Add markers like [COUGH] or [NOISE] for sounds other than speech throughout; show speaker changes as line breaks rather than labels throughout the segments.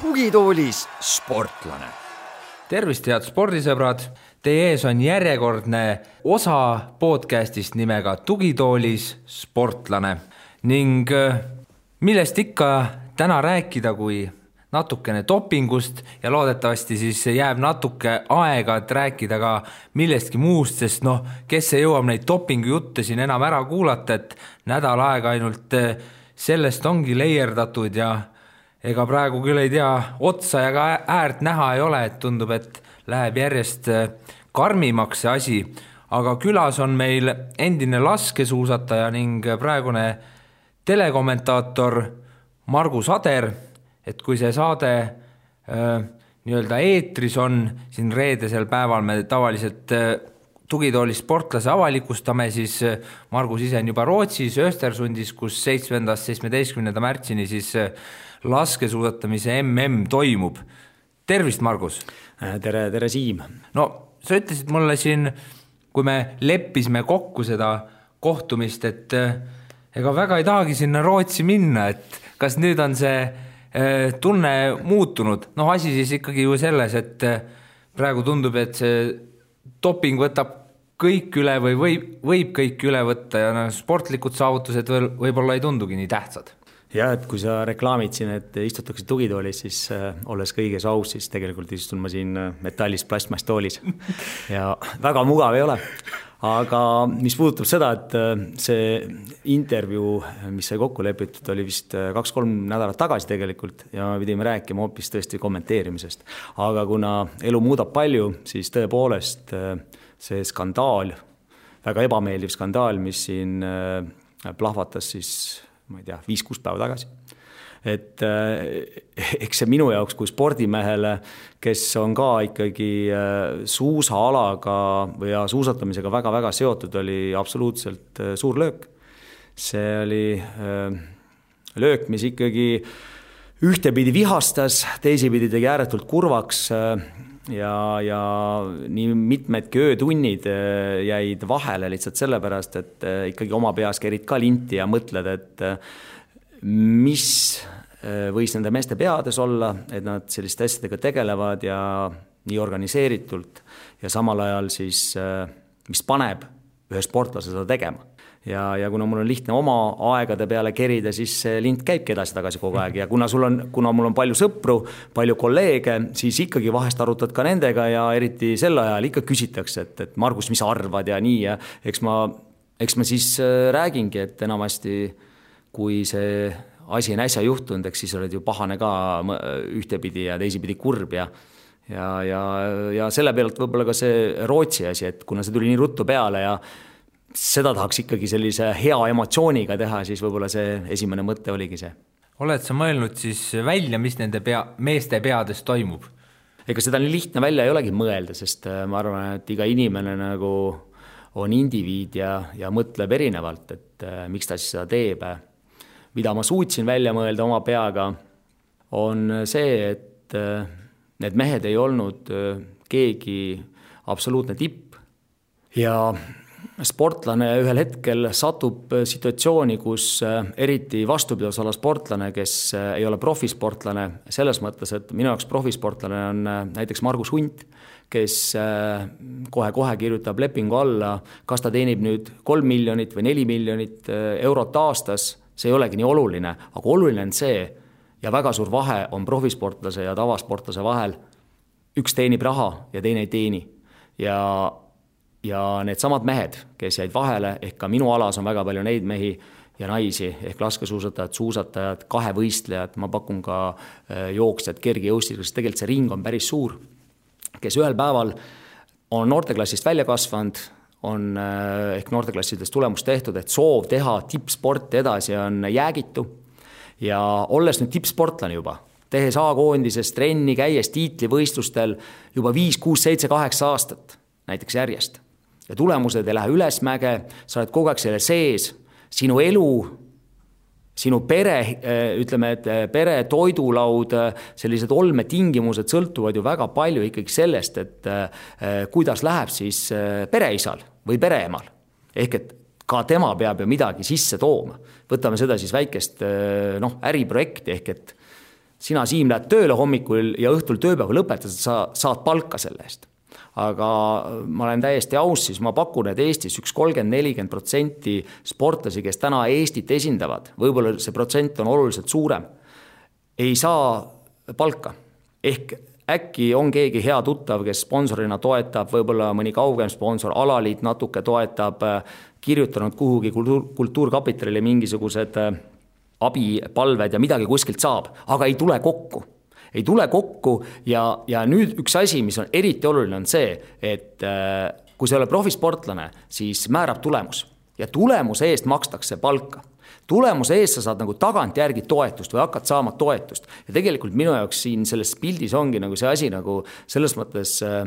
tugitoolis sportlane.
tervist, head spordisõbrad, teie ees on järjekordne osa podcastist nimega Tugitoolis sportlane ning äh, millest ikka täna rääkida, kui natukene dopingust ja loodetavasti siis jääb natuke aega, et rääkida ka millestki muust, sest noh, kes ei jõua neid dopingujutte siin enam ära kuulata, et nädal aega ainult äh, sellest ongi leierdatud ja ega praegu küll ei tea, otsa ja ka äärt näha ei ole, et tundub, et läheb järjest äh, karmimaks see asi, aga külas on meil endine laskesuusataja ning praegune telekommentaator Margus Ader, et kui see saade äh, nii-öelda eetris on, siin reedesel päeval me tavaliselt äh, tugitooli sportlase avalikustame, siis äh, Margus ise on juba Rootsis, Östersundis, kus seitsmendast seitsmeteistkümnenda märtsini siis äh, laskesuusatamise mm toimub. tervist, Margus!
Äh, tere, tere, Siim!
no sa ütlesid mulle siin, kui me leppisime kokku seda kohtumist, et ega väga ei tahagi sinna Rootsi minna, et kas nüüd on see tunne muutunud, noh, asi siis ikkagi ju selles, et praegu tundub, et see doping võtab kõik üle või võib, võib kõik üle võtta ja noh, sportlikud saavutused veel võib-olla ei tundugi nii tähtsad.
Jah, et kui sa reklaamid siin, et istutakse tugitoolis, siis äh, olles kõiges aus, siis tegelikult istun ma siin äh, metallist plastmasstoolis [LAUGHS] ja väga mugav ei ole. Aga mis puudutab seda, et äh, see intervjuu, mis sai kokku lepitud, oli vist äh, kaks-kolm nädalat tagasi tegelikult ja me pidime rääkima hoopis tõesti kommenteerimisest. aga kuna elu muudab palju, siis tõepoolest äh, see skandaal, väga ebameeldiv skandaal, mis siin plahvatas siis ma ei tea, viis-kuus päeva tagasi. Et äh, eks see minu jaoks kui spordimehele, kes on ka ikkagi äh, suusaalaga või ja suusatamisega väga-väga seotud, oli absoluutselt äh, suur löök. see oli löök, mis ikkagi ühtepidi vihastas, teisipidi tegi ääretult kurvaks ja, ja nii mitmedki öötunnid jäid vahele lihtsalt sellepärast, et ikkagi oma peas kerid ka linti ja mõtled, et mis võis nende meeste peades olla, et nad selliste asjadega tegelevad ja nii organiseeritult ja samal ajal siis, mis paneb ühe sportlase seda tegema. Ja, ja kuna mul on lihtne oma aegade peale kerida, siis see lint käibki edasi-tagasi kogu aeg. Ja kuna sul on, kuna mul on palju sõpru, palju kolleege, siis ikkagi vahest arutad ka nendega ja eriti sel ajal ikka küsitakse, et, et Margus, mis sa arvad ja nii ja eks ma, eks ma siis äh, räägingi, et enamasti kui see asi on äsja juhtunud, eks siis oled ju pahane ka ühtepidi ja teisipidi kurb ja ja, ja, ja selle pealt võib-olla ka see Rootsi asi, et kuna see tuli nii ruttu peale ja seda tahaks ikkagi sellise hea emotsiooniga teha, siis võib-olla see esimene mõte oligi see.
oled sa mõelnud siis välja, mis nende pea, meeste peades toimub?
ega seda nii lihtne välja ei olegi mõelda, sest äh, ma arvan, et iga inimene nagu on indiviid ja, ja mõtleb erinevalt, et äh, miks ta siis seda teeb. Mida ma suutsin välja mõelda oma peaga, on see, et äh, need mehed ei olnud äh, keegi absoluutne tipp. Ja sportlane ühel hetkel satub situatsiooni, kus äh, eriti vastupidavusala sportlane, kes ei ole profisportlane, selles mõttes, et minu jaoks profisportlane on näiteks Margus Hunt, kes kohe-kohe kirjutab lepingu alla, kas ta teenib nüüd kolm miljonit või neli miljonit eurot aastas, see ei olegi nii oluline, aga oluline on see ja väga suur vahe on profisportlase ja tavasportlase vahel, üks teenib raha ja teine ei teeni. ja ja needsamad mehed, kes jäid vahele, ehk ka minu alas on väga palju neid mehi ja naisi, ehk laskesuusatajad, suusatajad, kahevõistlejad, ma pakun ka äh, jooksjad, kergejõustikud, sest tegelikult see ring on päris suur, kes ühel päeval on noorteklassist välja kasvanud, on äh, ehk noorteklassides tulemus tehtud, et soov teha tippsporti edasi on jäägitu. Ja olles nüüd tippsportlane juba, tehes A-koondises trenni, käies tiitlivõistlustel juba viis, kuus, seitse, kaheksa aastat näiteks järjest ja tulemused ei lähe ülesmäge, sa oled kogu aeg selle sees, sinu elu, sinu pere, ütleme, et pere toidulaud, sellised olmetingimused sõltuvad ju väga palju ikkagi sellest, et kuidas läheb siis pereisal või pereemal. ehk et ka tema peab ju midagi sisse tooma. võtame seda siis väikest noh, äriprojekti ehk et sina, Siim, lähed tööle hommikul ja õhtul tööpäeva lõpetad, sa saad palka selle eest aga ma olen täiesti aus, siis ma pakun, et Eestis üks kolmkümmend, nelikümmend protsenti sportlasi, kes täna Eestit esindavad, võib-olla see protsent on oluliselt suurem, ei saa palka. ehk äkki on keegi hea tuttav, kes sponsorina toetab, võib-olla mõni kaugem sponsor, alaliit natuke toetab, kirjutanud kuhugi kultuur, kultuurkapitalile mingisugused abipalved ja midagi kuskilt saab, aga ei tule kokku. Ei tule kokku ja, ja nüüd üks asi, mis on eriti oluline, on see, et äh, kui sa ei ole profisportlane, siis määrab tulemus. Ja tulemuse eest makstakse palka tulemuse eest sa saad nagu tagantjärgi toetust või hakkad saama toetust. ja tegelikult minu jaoks siin selles pildis ongi nagu see asi nagu selles mõttes äh,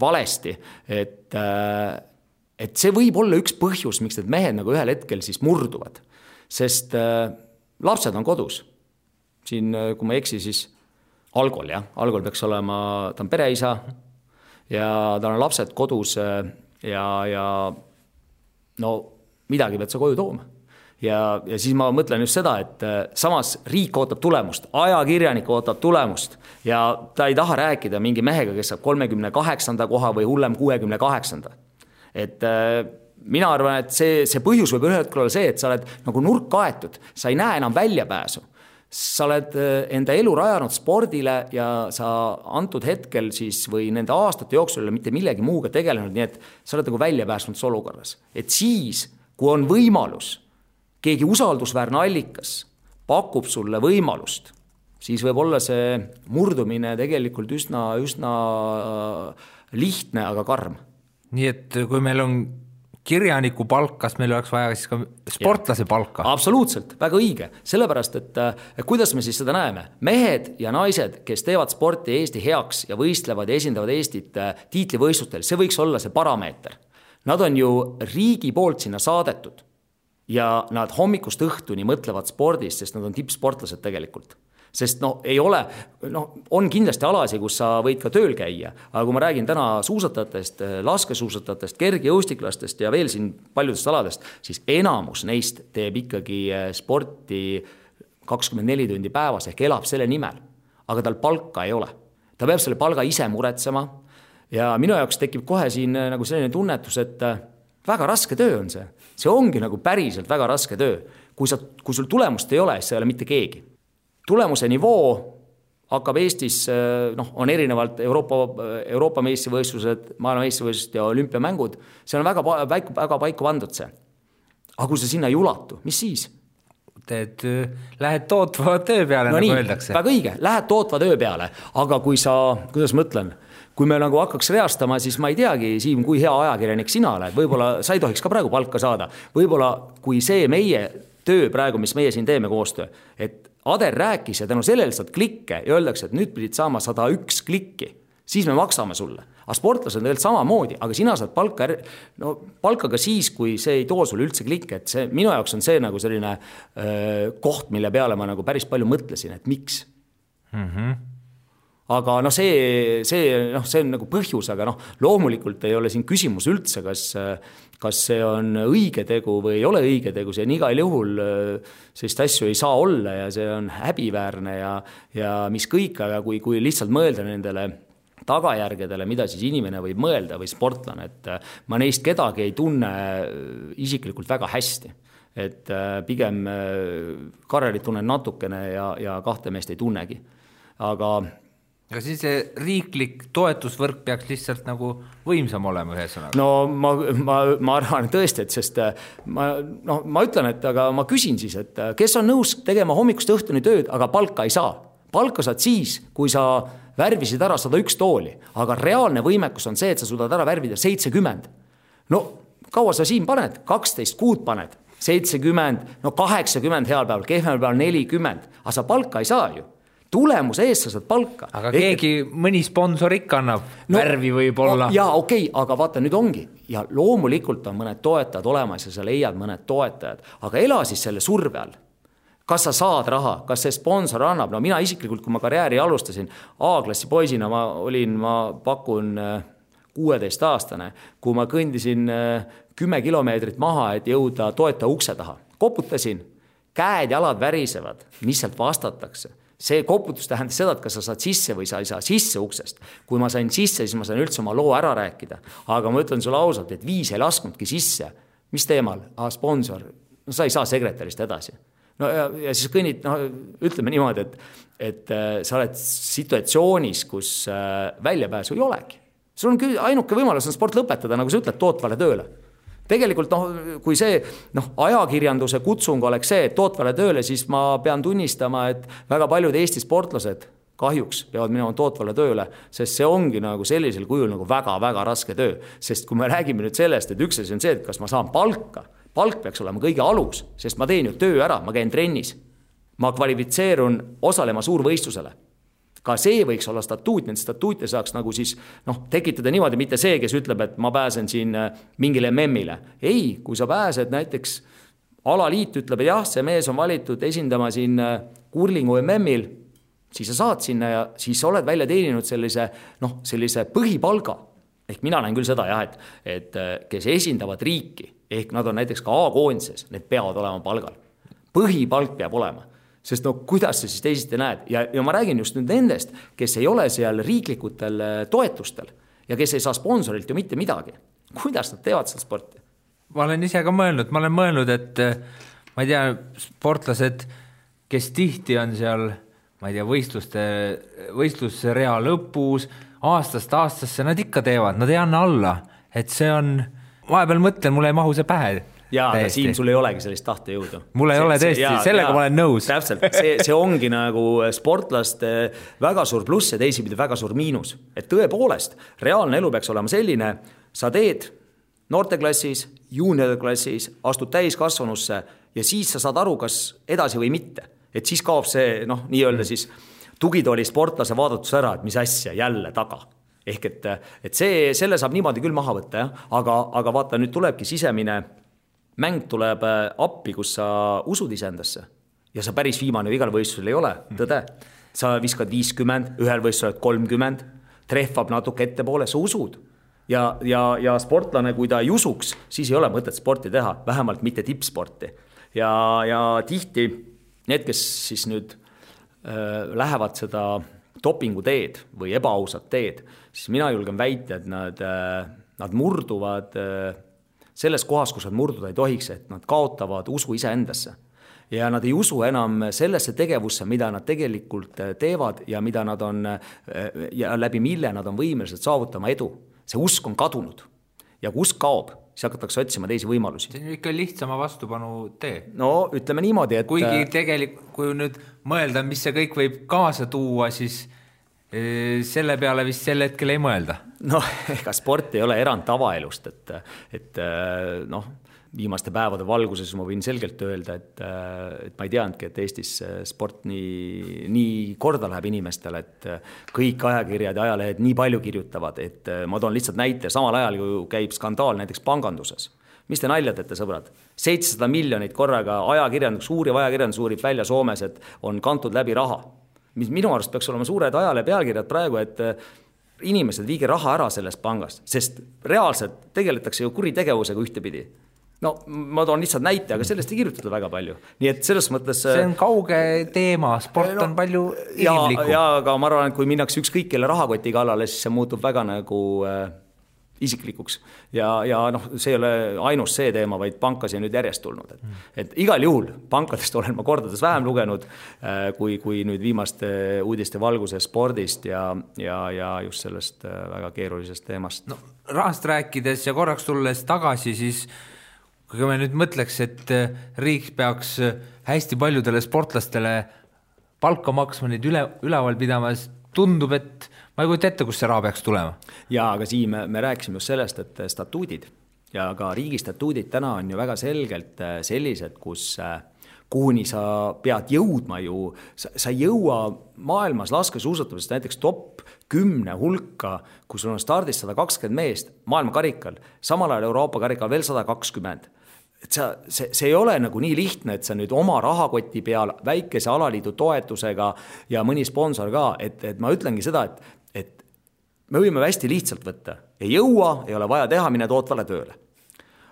valesti, et äh,, et see võib olla üks põhjus, miks need mehed nagu ühel hetkel siis murduvad. sest äh, lapsed on kodus. siin, äh, kui ma ei eksi, siis Algol jah, Algol peaks olema, ta on pereisa ja tal on lapsed kodus äh, ja, ja no midagi pead sa koju tooma. Ja, ja siis ma mõtlen just seda, et äh, samas riik ootab tulemust, ajakirjanik ootab tulemust ja ta ei taha rääkida mingi mehega, kes saab kolmekümne kaheksanda koha või hullem, kuuekümne kaheksanda. et äh, mina arvan, et see, see põhjus võib ühel hetkel olla see, et sa oled nagu nurka aetud, sa ei näe enam väljapääsu sa oled äh, enda elu rajanud spordile ja sa antud hetkel siis või nende aastate jooksul ei ole mitte millegi muuga tegelenud, nii et sa oled nagu välja pääsenud olukorras. et siis, kui on võimalus, keegi usaldusväärne allikas pakub sulle võimalust, siis võib olla see murdumine tegelikult üsna, üsna äh, lihtne, aga karm.
nii et kui meil on kirjaniku palk, kas meil oleks vaja siis ka sportlase ja. palka?
absoluutselt, väga õige, sellepärast et kuidas me siis seda näeme, mehed ja naised, kes teevad sporti Eesti heaks ja võistlevad ja esindavad Eestit äh, tiitlivõistlustel, see võiks olla see parameeter. Nad on ju riigi poolt sinna saadetud ja nad hommikust õhtuni mõtlevad spordist, sest nad on tippsportlased tegelikult sest no ei ole, noh, on kindlasti alasid, kus sa võid ka tööl käia, aga kui ma räägin täna suusatajatest, laskesuusatajatest, kergejõustiklastest ja veel siin paljudest aladest, siis enamus neist teeb ikkagi eh, sporti kakskümmend neli tundi päevas ehk elab selle nimel. aga tal palka ei ole. ta peab selle palga ise muretsema ja minu jaoks tekib kohe siin eh, nagu selline tunnetus, et eh, väga raske töö on see. See ongi nagu päriselt väga raske töö. kui sa, kui sul tulemust ei ole, siis sa ei ole mitte keegi tulemuse nivoo hakkab Eestis, noh, on erinevalt Euroopa, Euroopa meistrivõistlused, maailmameistrivõistlused ja olümpiamängud, see on väga, väga, väga paika pandud see. aga kui sa sinna ei ulatu, mis siis?
teed, lähed tootva töö peale no, nagu nii, öeldakse.
väga õige, lähed tootva töö peale, aga kui sa, kuidas ma ütlen, kui me nagu hakkaks reastama, siis ma ei teagi, Siim, kui hea ajakirjanik sina oled, võib-olla sa ei tohiks ka praegu palka saada. võib-olla kui see meie töö praegu, mis meie siin teeme koostöö, et Ader rääkis ja tänu sellele saad klikke ja öeldakse, et nüüd pidid saama sada üks klikki, siis me maksame sulle. aga sportlased on tegelikult samamoodi, aga sina saad palka, no palka ka siis, kui see ei too sulle üldse klikke, et see minu jaoks on see nagu selline öö, koht, mille peale ma nagu päris palju mõtlesin, et miks mm. -hmm aga noh, see, see noh, see on nagu põhjus, aga noh, loomulikult ei ole siin küsimus üldse, kas, kas see on õige tegu või ei ole õige tegu, see on igal juhul, sellist asju ei saa olla ja see on häbiväärne ja, ja mis kõik, aga kui, kui lihtsalt mõelda nendele tagajärgedele, mida siis inimene võib mõelda või sportlane, et ma neist kedagi ei tunne isiklikult väga hästi et pigem Karrelit tunnen natukene ja, ja kahte meest ei tunnegi. aga
aga siis see riiklik toetusvõrk peaks lihtsalt nagu võimsam olema, ühesõnaga.
no ma, ma, ma arvan tõesti, et sest äh, ma noh, ma ütlen, et aga ma küsin siis, et äh, kes on nõus tegema hommikust õhtuni tööd, aga palka ei saa. palka saad siis, kui sa värvisid ära sada üks tooli, aga reaalne võimekus on see, et sa suudad ära värvida seitsekümmend. no kaua sa siin paned, kaksteist kuud paned, seitsekümmend, no kaheksakümmend heal päeval, kehvemal päeval nelikümmend, aga sa palka ei saa ju tulemuse eest sa saad palka.
aga Ehk... keegi, mõni sponsor ikka annab no, värvi võib-olla.
jaa, okei okay,, aga vaata, nüüd ongi ja loomulikult on mõned toetajad olemas ja sa leiad mõned toetajad, aga ela siis selle surve all. kas sa saad raha, kas see sponsor annab, no mina isiklikult, kui ma karjääri alustasin, A-klassi poisina ma olin, ma pakun kuueteistaastane, kui ma kõndisin kümme kilomeetrit maha, et jõuda toetaja ukse taha. koputasin, käed-jalad värisevad, mis sealt vastatakse see koputus tähendas seda, et kas sa saad sisse või sa ei saa sisse uksest. kui ma sain sisse, siis ma sain üldse oma loo ära rääkida. aga ma ütlen sulle ausalt, et viis ei lasknudki sisse. mis teemal? aa, sponsor. no sa ei saa sekretärist edasi. no ja, ja siis kõnnid, noh, ütleme niimoodi, et, et äh, sa oled situatsioonis, kus äh, väljapääsu ei olegi. sul on küll ainuke võimalus on sport lõpetada, nagu sa ütled, tootvale tööle tegelikult noh, kui see noh, ajakirjanduse kutsung oleks see, et tootvale tööle, siis ma pean tunnistama, et väga paljud Eesti sportlased kahjuks peavad minema tootvale tööle, sest see ongi nagu sellisel kujul nagu väga-väga raske töö. sest kui me räägime nüüd sellest, et üks asi on see, et kas ma saan palka, palk peaks olema kõige alus, sest ma teen ju töö ära, ma käin trennis. ma kvalifitseerun osalema suurvõistlusele ka see võiks olla statuut, neid statuute saaks nagu siis noh, tekitada niimoodi, mitte see, kes ütleb, et ma pääsen siin äh, mingile MM-ile. ei, kui sa pääsed näiteks, alaliit ütleb, jah, see mees on valitud esindama siin äh, kurlingu MM-il, siis sa saad sinna ja siis sa oled välja teeninud sellise noh, sellise põhipalga. ehk mina näen küll seda jah, et, et äh, kes esindavad riiki, ehk nad on näiteks ka A-koondises, need peavad olema palgal. põhipalk peab olema sest no kuidas sa siis teisiti näed? Ja, ja ma räägin just nüüd nendest, kes ei ole seal riiklikutel äh, toetustel ja kes ei saa sponsorilt ju mitte midagi. kuidas nad teevad seda sporti?
ma olen ise ka mõelnud, ma olen mõelnud, et äh, ma ei tea, sportlased, kes tihti on seal, ma ei tea, võistluste, võistlusrea lõpus, aastast aastasse, nad ikka teevad, nad ei anna alla, et see on, vahepeal mõtlen, mul ei mahu see pähe
jaa, aga Siim, sul ei olegi sellist tahtejõudu.
mul ei see, ole tõesti, sellega ja, ma olen nõus.
täpselt, see, see ongi nagu sportlaste väga suur pluss ja teisipidi väga suur miinus. et tõepoolest, reaalne elu peaks olema selline, sa teed noorteklassis, juuniorklassis, astud täiskasvanusse ja siis sa saad aru, kas edasi või mitte. et siis kaob see noh, nii-öelda siis tugitooli sportlase vaadatus ära, et mis asja, jälle taga ehk et, et see, selle saab niimoodi küll maha võtta jah, aga, aga vaata, nüüd tulebki sisemine mäng tuleb äh, appi, kus sa usud iseendasse ja sa päris viimane ju igal võistlusel ei ole, tõde. sa viskad viiskümmend, ühel võistlusel kolmkümmend, trehvab natuke ettepoole, sa usud. ja, ja, ja sportlane, kui ta ei usuks, siis ei ole mõtet sporti teha, vähemalt mitte tippsporti. ja, ja tihti need, kes siis nüüd äh, lähevad seda dopingu teed või ebaausat teed, siis mina julgen väita, et nad äh,, nad murduvad äh, selles kohas, kus nad murduda ei tohiks, et nad kaotavad usu iseendasse. ja nad ei usu enam sellesse tegevusse, mida nad tegelikult äh, teevad ja mida nad on äh, ja läbi mille nad on võimelised saavutama edu. see usk on kadunud ja kui usk kaob, siis hakatakse otsima teisi võimalusi.
see on ikka lihtsama vastupanu tee.
no ütleme niimoodi, et
kuigi äh, tegelikult, kui nüüd mõelda, mis see kõik võib kaasa tuua, siis selle peale vist sel hetkel ei mõelda.
noh, [LAUGHS] ega sport ei ole erand tavaelust, et, et noh, viimaste päevade valguses ma võin selgelt öelda, et, et ma ei teadnudki, et Eestis sport nii, nii korda läheb inimestele, et kõik ajakirjad ja ajalehed nii palju kirjutavad, et ma toon lihtsalt näite, samal ajal ju käib skandaal näiteks panganduses mis te nalja teete, sõbrad? seitsesada miljonit korraga ajakirjandus, uuriv ajakirjandus uurib välja Soomes, et on kantud läbi raha mis minu arust peaks olema suured ajalehe pealkirjad praegu, et äh, inimesed, viige raha ära sellest pangast, sest reaalselt tegeletakse ju kuritegevusega ühtepidi no ma toon lihtsalt näite, aga sellest ei kirjutata väga palju, nii et selles mõttes.
see on kauge teema, sport no, on palju inimlikum.
ja, aga ma arvan, et kui minnakse ükskõik kelle rahakoti kallale, siis see muutub väga nagu äh, isiklikuks. ja, ja noh, see ei ole ainus see teema, vaid pankasi on nüüd järjest tulnud, et, et igal juhul pankadest olen ma kordades vähem lugenud äh, kui, kui nüüd viimaste uudiste valguses spordist ja, ja, ja just sellest äh, väga keerulisest teemast.
no rahast rääkides ja korraks tulles tagasi, siis kui me nüüd mõtleks, et äh, riik peaks hästi paljudele sportlastele palka maksma, neid üle, üleval pidama, tundub, et ma ei kujuta ette, kust see raha peaks tulema.
jaa, aga Siim, me rääkisime just sellest, et statuudid ja ka riigi statuudid täna on ju väga selgelt äh, sellised, kus äh, kuhuni sa pead jõudma ju, sa ei jõua maailmas laskesuusatamises näiteks top kümne hulka, kui sul on stardis sada kakskümmend meest maailmakarikal, samal ajal Euroopa karikal veel sada kakskümmend et sa, see, see ei ole nagu nii lihtne, et sa nüüd oma rahakoti peal väikese alaliidu toetusega ja mõni sponsor ka, et, et ma ütlengi seda, et me võime hästi lihtsalt võtta, ei jõua, ei ole vaja teha, mine Tootvale tööle.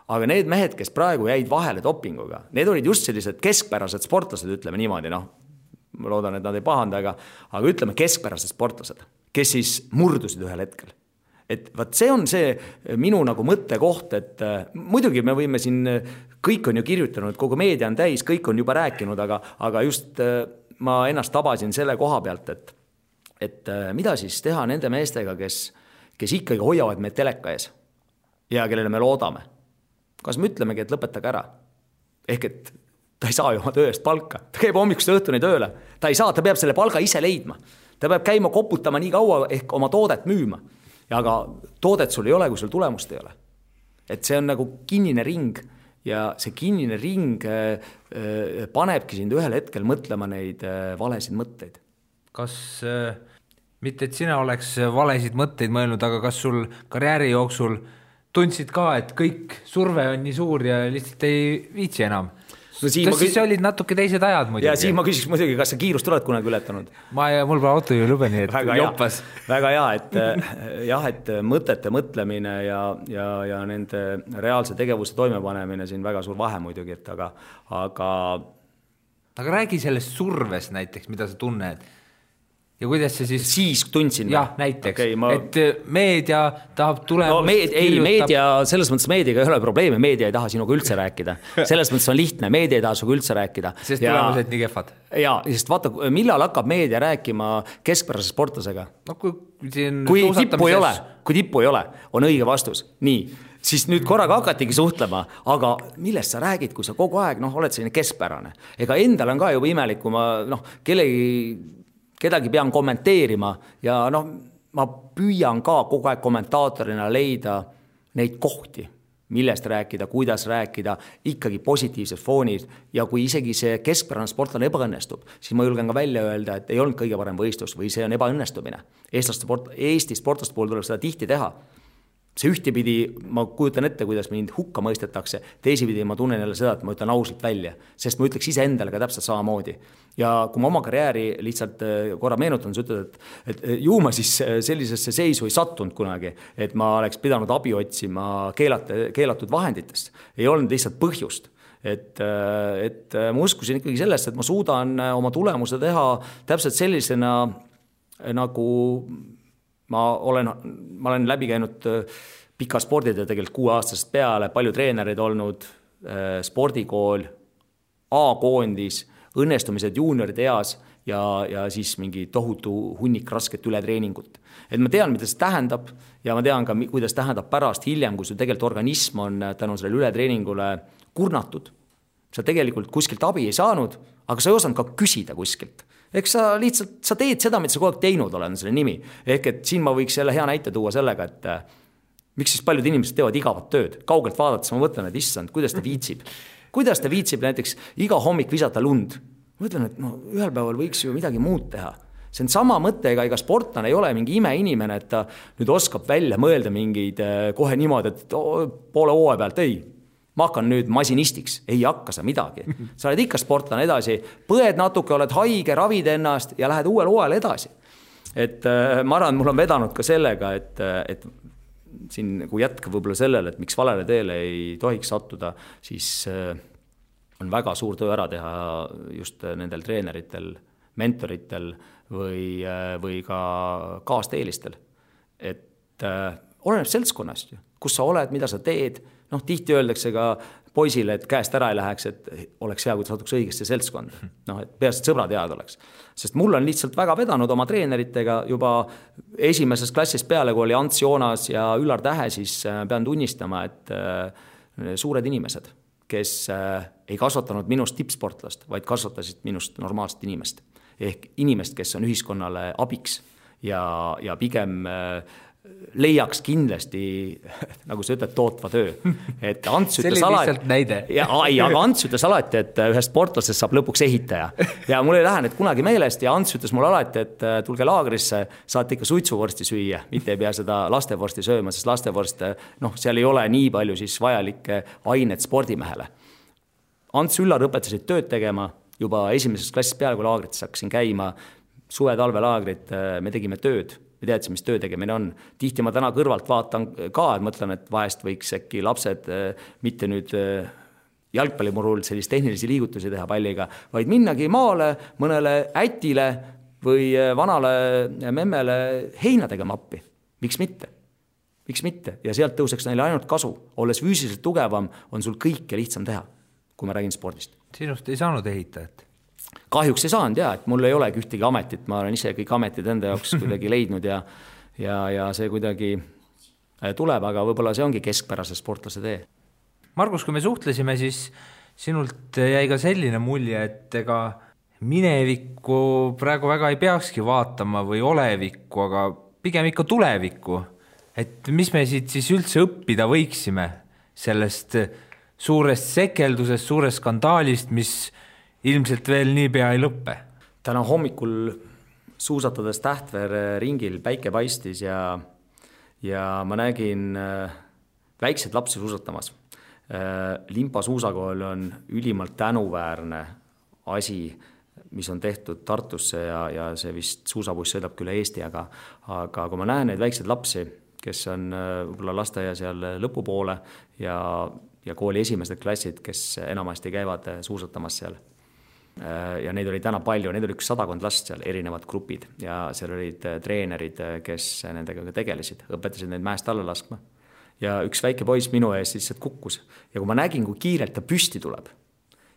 aga need mehed, kes praegu jäid vahele dopinguga, need olid just sellised keskpärased sportlased, ütleme niimoodi, noh, ma loodan, et nad ei pahanda, aga, aga ütleme keskpärased sportlased, kes siis murdusid ühel hetkel et vot see on see minu nagu mõttekoht, et äh, muidugi me võime siin, kõik on ju kirjutanud, kogu meedia on täis, kõik on juba rääkinud, aga, aga just äh, ma ennast tabasin selle koha pealt, et, et äh, mida siis teha nende meestega, kes, kes ikkagi hoiavad meid teleka ees ja kellele me loodame. kas me ütlemegi, et lõpetage ära? ehk et ta ei saa ju oma töö eest palka, ta käib hommikust õhtuni tööle, ta ei saa, ta peab selle palga ise leidma. ta peab käima koputama nii kaua ehk oma toodet müüma aga toodet sul ei ole, kui sul tulemust ei ole. et see on nagu kinnine ring ja see kinnine ring äh, äh, panebki sind ühel hetkel mõtlema neid äh, valesid mõtteid.
Kas äh, mitte, et sina oleks valesid mõtteid mõelnud, aga kas sul karjääri jooksul tundsid ka, et kõik surve on nii suur ja lihtsalt ei viitsi enam? no siin kas siis küs... olid natuke teised ajad muidugi?
ja siis ma küsiks muidugi, kas sa kiirust oled kunagi ületanud?
ma, mul pole autojuhilube, nii et väga joppas.
väga hea, et äh, jah, et mõtete mõtlemine ja, ja, ja nende reaalse tegevuse toimepanemine siin väga suur vahe muidugi, et aga, aga
aga räägi sellest survest näiteks, mida sa tunned ja kuidas see siis?
siis tundsin.
jah, näiteks okay,, ma... et äh, meedia tahab tulemust
no, meed, ei, meedia, selles mõttes meediaga ei ole probleemi, meedia ei taha sinuga üldse rääkida. [LAUGHS] selles mõttes on lihtne, meedia ei taha sinuga üldse rääkida.
sest ja, tulemused nii kehvad.
jaa, sest vaata, millal hakkab meedia rääkima keskpärase sportlasega?
no kui siin
kui tippu ei ole, kui tippu ei ole, on õige vastus, nii siis nüüd korraga hakatigi suhtlema, aga millest sa räägid, kui sa kogu aeg noh, oled selline keskpärane. ega endal on ka juba imelik, kui ma noh, kellegi kedagi pean kommenteerima ja noh, ma püüan ka kogu aeg kommentaatorina leida neid kohti, millest rääkida, kuidas rääkida, ikkagi positiivses foonis ja kui isegi see keskpärane sportlane ebaõnnestub, siis ma julgen ka välja öelda, et ei olnud kõige parem võistlus või see on ebaõnnestumine. eestlaste sport, Eesti sportlaste puhul tuleb seda tihti teha see ühtepidi, ma kujutan ette, kuidas mind hukka mõistetakse, teisipidi ma tunnen jälle seda, et ma ütlen ausalt välja, sest ma ütleks iseendale ka täpselt samamoodi. ja kui ma oma karjääri lihtsalt äh, korra meenutan, sa ütled, et, et ju ma siis äh, sellisesse seisu ei sattunud kunagi, et ma oleks pidanud abi otsima keelata, keelatud vahenditest, ei olnud lihtsalt põhjust. Et, äh, et ma uskusin ikkagi sellesse, et ma suudan oma tulemuse teha täpselt sellisena, nagu ma olen, ma olen läbi käinud äh, pika sporditee tegelikult kuueaastasest peale, palju treenereid olnud, äh, spordikool, A-koondis, õnnestumised juunioride eas ja, ja siis mingi tohutu hunnik rasket ületreeningut. et ma tean, mida see tähendab ja ma tean ka, kuidas tähendab pärast, hiljem, kui sul tegelikult organism on äh, tänu sellele ületreeningule kurnatud. sa tegelikult kuskilt abi ei saanud, aga sa ei osanud ka küsida kuskilt eks sa lihtsalt, sa teed seda, mida sa kogu aeg teinud oled, on selle nimi. ehk et siin ma võiks jälle hea näite tuua sellega, et äh, miks siis paljud inimesed teevad igavat tööd, kaugelt vaadates ma mõtlen, et issand, kuidas ta viitsib. kuidas ta viitsib näiteks iga hommik visata lund? ma ütlen, et no ühel päeval võiks ju midagi muud teha see on sama mõte, ega, ega sportlane ei ole mingi imeinimene, et ta nüüd oskab välja mõelda mingeid äh, kohe niimoodi, et poole hooaja pealt ei, ma hakkan nüüd masinistiks, ei hakka sa midagi. [LAUGHS] sa oled ikka sportlane edasi, põed natuke, oled haige, ravid ennast ja lähed uuel hooajal edasi. et äh, ma arvan, mul on vedanud ka sellega, et, äh, et siin nagu jätkab võib-olla sellele, et miks valele teele ei tohiks sattuda, siis äh, on väga suur töö ära teha just nendel treeneritel, mentoritel või, või ka kaasteelistel. et äh, oleneb seltskonnast ju, kus sa oled, mida sa teed noh, tihti öeldakse ka poisile, et käest ära ei läheks, et oleks hea, kui ta satuks õigesse seltskonda. noh, et peaasi, et sõbrad head oleks. sest mul on lihtsalt väga vedanud oma treeneritega juba esimesest klassist peale, kui oli Ants Joonas ja Üllar Tähe, siis äh, pean tunnistama, et äh, suured inimesed, kes äh, ei kasvatanud minust tippsportlast, vaid kasvatasid minust normaalset inimest. ehk inimest, kes on ühiskonnale abiks ja, ja pigem leiaks kindlasti, [LAUGHS] nagu sa ütled, tootva töö. et Ants [LAUGHS] ütles alati. ei, aga Ants ütles alati, et ühest sportlasest saab lõpuks ehitaja. ja mul ei lähe need kunagi meelest ja Ants ütles mulle alati, et äh, tulge laagrisse, saate ikka suitsuvorsti süüa, mitte ei pea seda lastevorsti sööma, sest lastevorst, noh, seal ei ole nii palju siis vajalikke ainet spordimehele. Ants Üllar õpetasid tööd tegema juba esimesest klassist peale, kui laagrites hakkasin käima, suve-talvelaagrid, me tegime tööd me teadsime, mis töö tegemine on. tihti ma täna kõrvalt vaatan ka, et mõtlen, et vahest võiks äkki lapsed äh, mitte nüüd äh, jalgpallimurul sellist tehnilisi liigutusi teha palliga, vaid minnagi maale mõnele ätile või äh, vanale memmele heina tegema appi. miks mitte? miks mitte ja sealt tõuseks neile ainult kasu, olles füüsiliselt tugevam, on sul kõike lihtsam teha, kui ma räägin spordist.
sinust ei saanud ehitajat
kahjuks ei saanud ja, et mul ei olegi ühtegi ametit, ma olen ise kõik ametid enda jaoks kuidagi leidnud ja ja, ja see kuidagi äh, tuleb, aga võib-olla see ongi keskpärase sportlase tee.
Margus, kui me suhtlesime, siis sinult jäi ka selline mulje, et ega minevikku praegu väga ei peakski vaatama või olevikku, aga pigem ikka tulevikku. et mis me siit siis üldse õppida võiksime sellest suurest sekeldusest, suurest skandaalist, mis ilmselt veel niipea ei lõpe.
täna hommikul suusatades Tähtvere ringil päike paistis ja, ja ma nägin äh, väikseid lapsi suusatamas. Äh, Limpa suusakool on ülimalt tänuväärne asi, mis on tehtud Tartusse ja, ja see vist suusabuss sõidab küll Eesti, aga, aga kui ma näen neid väikseid lapsi, kes on võib-olla lasteaia seal lõpupoole ja, ja kooli esimesed klassid, kes enamasti käivad suusatamas seal ja neid oli täna palju, neid oli üks sadakond last seal, erinevad grupid. Ja seal olid äh, treenerid, äh, kes nendega ka tegelesid, õpetasid neid mäest alla laskma. ja üks väike poiss minu ees lihtsalt kukkus. Ja kui ma nägin, kui kiirelt ta püsti tuleb,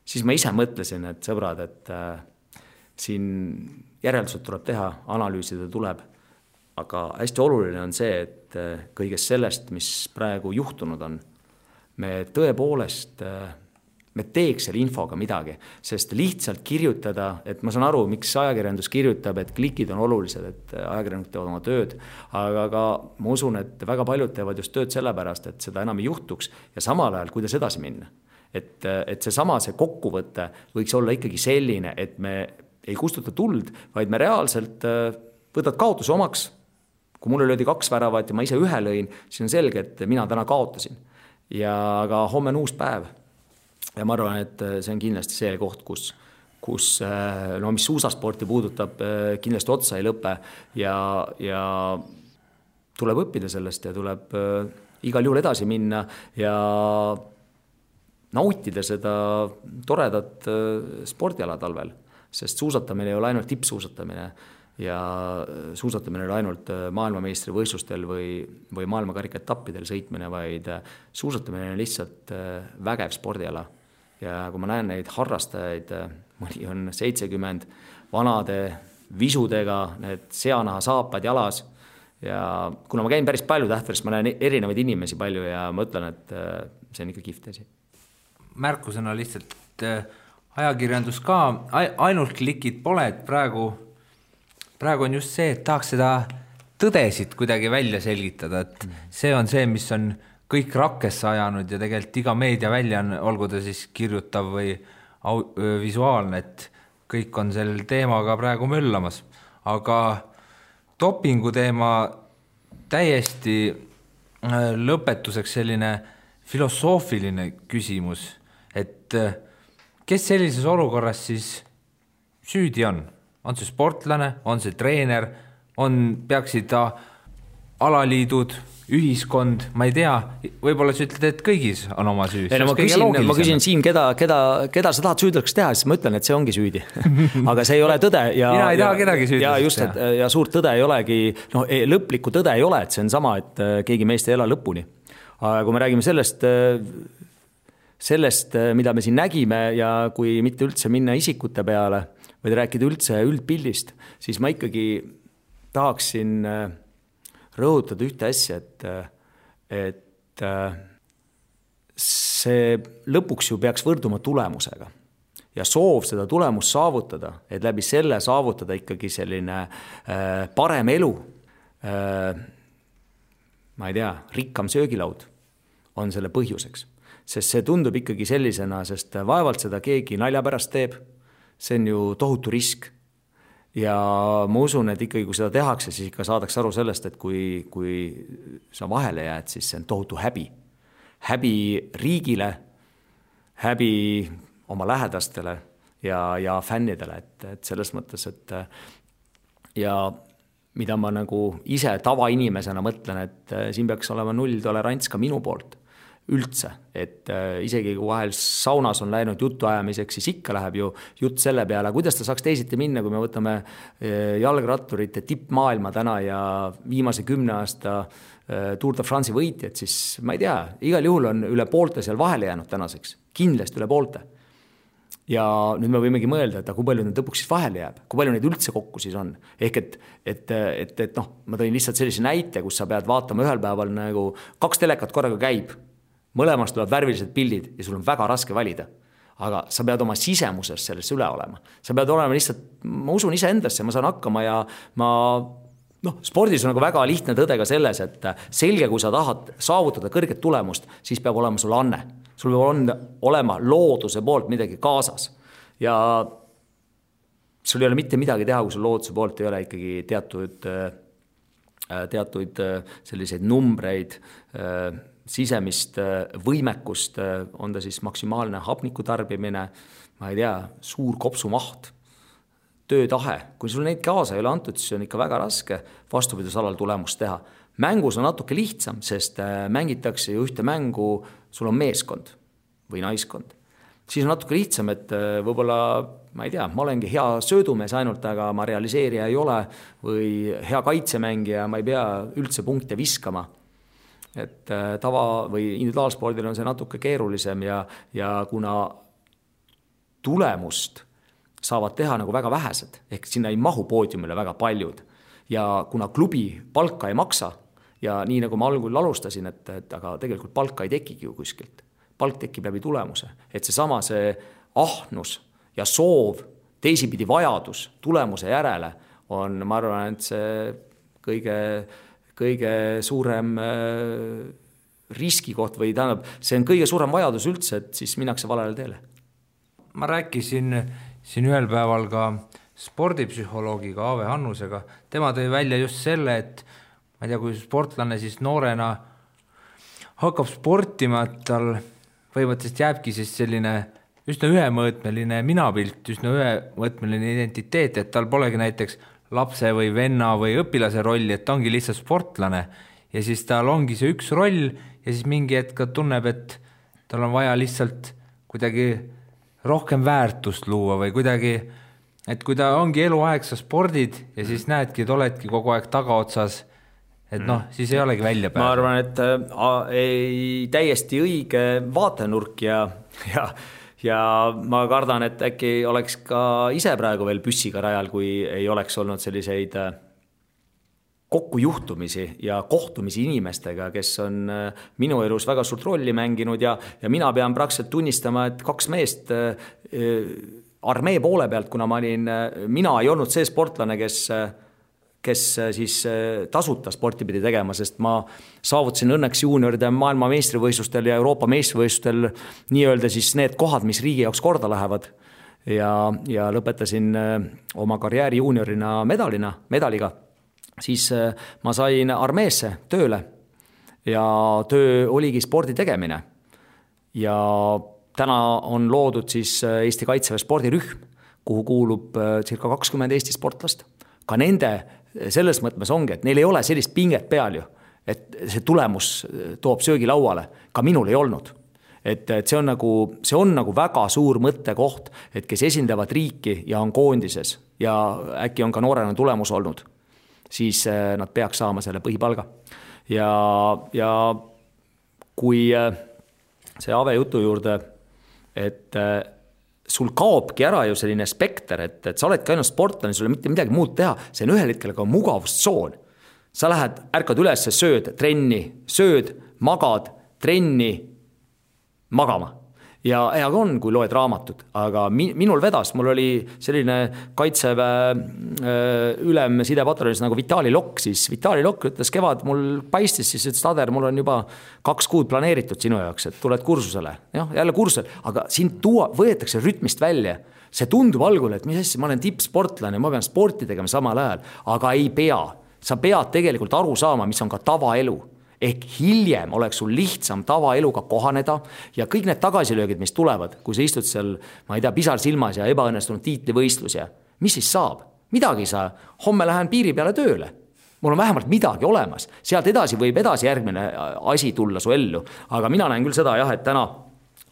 siis ma ise mõtlesin, et sõbrad, et äh, siin järeldused tuleb teha, analüüsida tuleb, aga hästi oluline on see, et äh, kõigest sellest, mis praegu juhtunud on, me tõepoolest äh, me teeks selle infoga midagi, sest lihtsalt kirjutada, et ma saan aru, miks ajakirjandus kirjutab, et klikid on olulised, et ajakirjanikud teevad oma tööd, aga ka ma usun, et väga paljud teevad just tööd sellepärast, et seda enam ei juhtuks ja samal ajal, kuidas edasi minna. et, et seesama, see kokkuvõte võiks olla ikkagi selline, et me ei kustuta tuld, vaid me reaalselt äh, võtad kaotuse omaks. kui mulle löödi kaks väravat ja ma ise ühe lõin, siis on selge, et mina täna kaotasin. ja aga homme on uus päev ja ma arvan, et äh, see on kindlasti see koht, kus, kus äh, no mis suusasporti puudutab, äh, kindlasti otsa ei lõpe ja, ja tuleb õppida sellest ja tuleb igal juhul edasi minna ja nautida seda toredat spordiala talvel, sest suusatamine ei ole ainult tippsuusatamine ja suusatamine ei ole ainult maailmameistrivõistlustel või, või maailmakarikaetappidel sõitmine, vaid suusatamine on lihtsalt vägev spordiala ja kui ma näen neid harrastajaid, mõni on seitsekümmend, vanade visudega, need seanahasaapad jalas ja kuna ma käin päris palju Tähtveres, ma näen erinevaid inimesi palju ja ma ütlen, et äh, see on ikka kihvt asi.
märkusena lihtsalt äh, ajakirjandus ka, ainult klikid pole, et praegu, praegu on just see, et tahaks seda tõdesid kuidagi välja selgitada, et see on see, mis on kõik rakkesse ajanud ja tegelikult iga meediaväljaanne, olgu ta siis kirjutav või au, visuaalne, et kõik on selle teemaga praegu möllamas, aga dopingu teema täiesti lõpetuseks selline filosoofiline küsimus, et kes sellises olukorras siis süüdi on, on see sportlane, on see treener, on, peaksid alaliidud ühiskond, ma ei tea, võib-olla sa ütled, et kõigis on oma süü.
ei no ma küsin, ma küsin Siim, keda, keda, keda sa tahad süüdlaseks teha, siis ma ütlen, et see ongi süüdi aga see ei ole tõde ja.
mina ei taha kedagi süüdlaseks
teha. ja suurt tõde ei olegi, noh, lõplikku tõde ei ole, et see on sama, et äh, keegi meist ei ela lõpuni. aga kui me räägime sellest, äh, sellest, mida me siin nägime ja kui mitte üldse minna isikute peale, vaid rääkida üldse üldpildist, siis ma ikkagi tahaksin äh, rõhutada ühte asja, et, et see lõpuks ju peaks võrduma tulemusega ja soov seda tulemust saavutada, et läbi selle saavutada ikkagi selline äh, parem elu äh,. ma ei tea, rikkam söögilaud on selle põhjuseks. sest see tundub ikkagi sellisena, sest vaevalt seda keegi nalja pärast teeb, see on ju tohutu risk. Ja ma usun, et ikkagi, kui seda tehakse, siis ikka saadakse aru sellest, et kui, kui sa vahele jääd, siis see on tohutu häbi. häbi riigile, häbi oma lähedastele ja, ja fännidele, et, et selles mõttes, et ja mida ma nagu ise tavainimesena mõtlen, et äh, siin peaks olema nulltolerants ka minu poolt üldse, et äh, isegi kui vahel saunas on läinud jutuajamiseks, siis ikka läheb ju jutt selle peale, kuidas ta saaks teisiti minna, kui me võtame äh, jalgratturite tippmaailma täna ja viimase kümne aasta Tour de France'i võitjad, siis ma ei tea, igal juhul on üle poolte seal vahele jäänud tänaseks, kindlasti üle poolte. Ja nüüd me võimegi mõelda, et aga kui palju neid lõpuks siis vahele jääb, kui palju neid üldse kokku siis on. ehk et, et, et, et noh, ma tõin lihtsalt sellise näite, kus sa pead vaatama ühel päeval nagu kaks telekat korraga käib, mõlemast tulevad värvilised pildid ja sul on väga raske valida. aga sa pead oma sisemuses sellest üle olema, sa pead olema lihtsalt, ma usun iseendasse, ma saan hakkama ja ma noh, spordis on nagu väga lihtne tõde ka selles, et selge, kui sa tahad saavutada kõrget tulemust, siis peab olema sul anne. Sul peab on, olema looduse poolt midagi kaasas. Ja sul ei ole mitte midagi teha, kui sul looduse poolt ei ole ikkagi teatud, äh, teatud äh, selliseid numbreid, äh, sisemist võimekust, on ta siis maksimaalne hapniku tarbimine, ma ei tea, suur kopsumaht, töötahe, kui sul neid kaasa ei ole antud, siis on ikka väga raske vastupidisalal tulemust teha mängus on natuke lihtsam, sest äh, mängitakse ju ühte mängu, sul on meeskond või naiskond. siis on natuke lihtsam, et äh, võib-olla ma ei tea, ma olengi hea söödumees ainult, aga ma realiseerija ei ole või hea kaitsemängija, ma ei pea üldse punkte viskama. Et äh, tava või individuaalspordil on see natuke keerulisem ja, ja kuna tulemust saavad teha nagu väga vähesed, ehk sinna ei mahu poodiumile väga paljud ja kuna klubi palka ei maksa ja nii nagu ma algul alustasin, et, et aga tegelikult palka ei tekigi ju kuskilt. palk tekib läbi tulemuse, et seesama, see ahnus ja soov, teisipidi vajadus tulemuse järele on, ma arvan, et see kõige, kõige suurem äh, riskikoht või tähendab, see on kõige suurem vajadus üldse, et siis minnakse valele teele.
ma rääkisin siin ühel päeval ka spordipsühholoogiga Aave Hannusega, tema tõi välja just selle, et ma ei tea, kui sportlane siis noorena hakkab sportima, et tal põhimõtteliselt jääbki siis selline üsna ühemõõtmeline minapilt, üsna ühemõõtmeline identiteet, et tal polegi näiteks lapse või venna või õpilase rolli, et ta ongi lihtsalt sportlane ja siis tal ongi see üks roll ja siis mingi hetk ta tunneb, et tal on vaja lihtsalt kuidagi rohkem väärtust luua või kuidagi, et kui ta ongi eluaeg, sa spordid ja siis näedki, et oledki kogu aeg tagaotsas et noh, siis ei olegi välja
pääsenud. ma arvan, et äh, ei, täiesti õige vaatenurk ja, ja, ja ma kardan, et äkki oleks ka ise praegu veel püssiga rajal, kui ei oleks olnud selliseid äh, kokkujuhtumisi ja kohtumisi inimestega, kes on äh, minu elus väga suurt rolli mänginud ja, ja mina pean praktiliselt tunnistama, et kaks meest äh, armee poole pealt, kuna ma olin, mina ei olnud see sportlane, kes äh, kes äh, siis äh, tasuta sporti pidi tegema, sest ma saavutasin õnneks juunioride maailmameistrivõistlustel ja Euroopa meistrivõistlustel nii-öelda siis need kohad, mis riigi jaoks korda lähevad. ja, ja lõpetasin äh, oma karjääri juuniorina medalina, medaliga. siis ma sain armeesse tööle ja töö oligi spordi tegemine. ja täna on loodud siis Eesti Kaitseväe spordirühm, kuhu kuulub circa kakskümmend Eesti sportlast. ka nende selles mõttes ongi, et neil ei ole sellist pinget peal ju, et see tulemus toob söögilauale, ka minul ei olnud et, et see on nagu, see on nagu väga suur mõttekoht, et kes esindavad riiki ja on koondises ja äkki on ka noorena tulemus olnud, siis äh, nad peaks saama selle põhipalga. ja, ja kui äh, see Ave jutu juurde, et äh, sul kaobki ära ju selline spekter, et, et sa oledki ainult sportlane, sul ei ole mitte midagi muud teha, see on ühel hetkel ka mugavustsoon. sa lähed, ärkad üles, sööd trenni, sööd, magad, trenni, magama. Ja hea ka on, kui loed raamatut, aga mi-, minul vedas, mul oli selline kaitseväe äh, ülem sidepataljonis nagu Vitali Lokk, siis. Vitali Lokk ütles kevad, mul paistis, siis ütles Tader, mul on juba kaks kuud planeeritud sinu jaoks, et tuled kursusele. jah, jälle kursusel, aga sind tuua, võetakse rütmist välja. See tundub algul, et mis asja, ma olen tippsportlane, ma pean sporti tegema samal ajal, aga ei pea. sa pead tegelikult aru saama, mis on ka tavaelu ehk hiljem oleks sul lihtsam tavaeluga kohaneda ja kõik need tagasilöögid, mis tulevad, kui sa istud seal, ma ei tea, pisar silmas ja ebaõnnestunud tiitlivõistlus ja mis siis saab? midagi ei saa, homme lähen piiri peale tööle. mul on vähemalt midagi olemas, sealt edasi võib edasi järgmine asi tulla su ellu, aga mina näen küll seda jah, et täna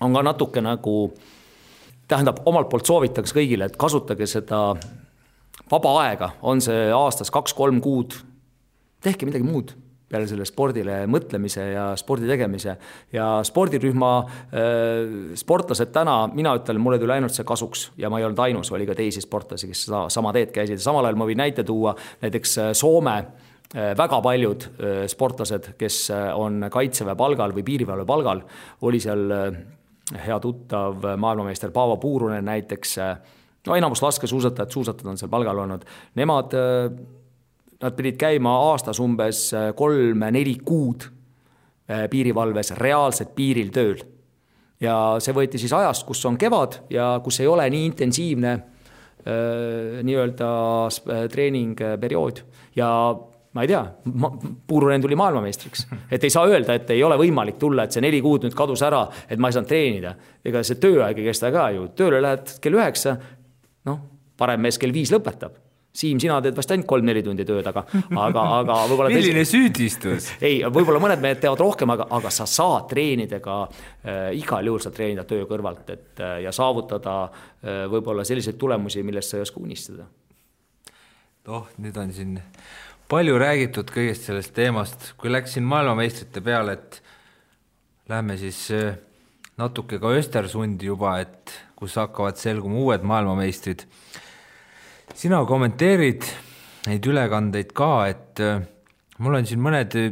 on ka natuke nagu tähendab, omalt poolt soovitaks kõigile, et kasutage seda vaba aega, on see aastas kaks-kolm kuud, tehke midagi muud peale selle spordile mõtlemise ja spordi tegemise. ja spordirühma äh, sportlased täna, mina ütlen, mulle tuli ainult see kasuks ja ma ei olnud ainus, oli ka teisi sportlasi, kes seda sama teed käisid, samal ajal ma võin näite tuua näiteks äh, Soome äh, väga paljud sportlased, kes on kaitseväe palgal või piirivalve palgal, oli seal hea tuttav maailmameister Paavo Puurunen näiteks, no enamus laskesuusatajad, suusatajad on seal palgal olnud, nemad Nad pidid käima aastas umbes äh, kolm-neli kuud äh, piirivalves reaalselt piiril tööl. ja see võeti siis ajast, kus on kevad ja kus ei ole nii intensiivne äh, nii-öelda treeningperiood ja ma ei tea, Puurunen tuli maailmameistriks. [LAUGHS] et ei saa öelda, et ei ole võimalik tulla, et see neli kuud nüüd kadus ära, et ma ei saanud treenida. ega see tööaeg ei kesta ka ju, tööle lähed kell üheksa, noh, parem mees kell viis lõpetab Siim, sina teed vast ainult kolm-neli tundi tööd, aga, aga, aga võib-olla
milline teisi... süüdistus? [LAUGHS]
ei, võib-olla mõned mehed teevad rohkem, aga, aga sa saad treenida ka äh,, igal juhul saad treenida töö kõrvalt, et äh, ja saavutada äh, võib-olla selliseid tulemusi, millest sa ei oska unistada.
noh, nüüd on siin palju räägitud kõigest sellest teemast, kui läks siin maailmameistrite peale, et lähme siis äh, natuke ka Östersundi juba, et kus hakkavad selguma uued maailmameistrid sina kommenteerid neid ülekandeid ka, et äh, mul on siin mõned äh,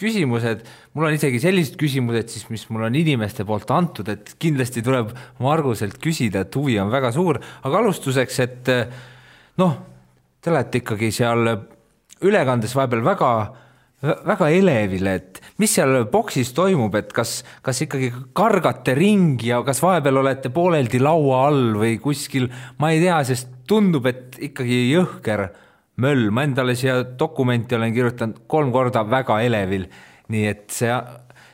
küsimused, mul on isegi sellised küsimused siis, mis mul on inimeste poolt antud, et kindlasti tuleb Marguselt küsida, et huvi on väga suur, aga alustuseks, et äh, noh, te olete ikkagi seal ülekandes vahepeal väga, väga elevil, et mis seal boksis toimub, et kas, kas ikkagi kargate ringi ja kas vahepeal olete pooleldi laua all või kuskil, ma ei tea, sest tundub, et ikkagi jõhker möll, ma endale siia dokumenti olen kirjutanud kolm korda väga elevil, nii et see,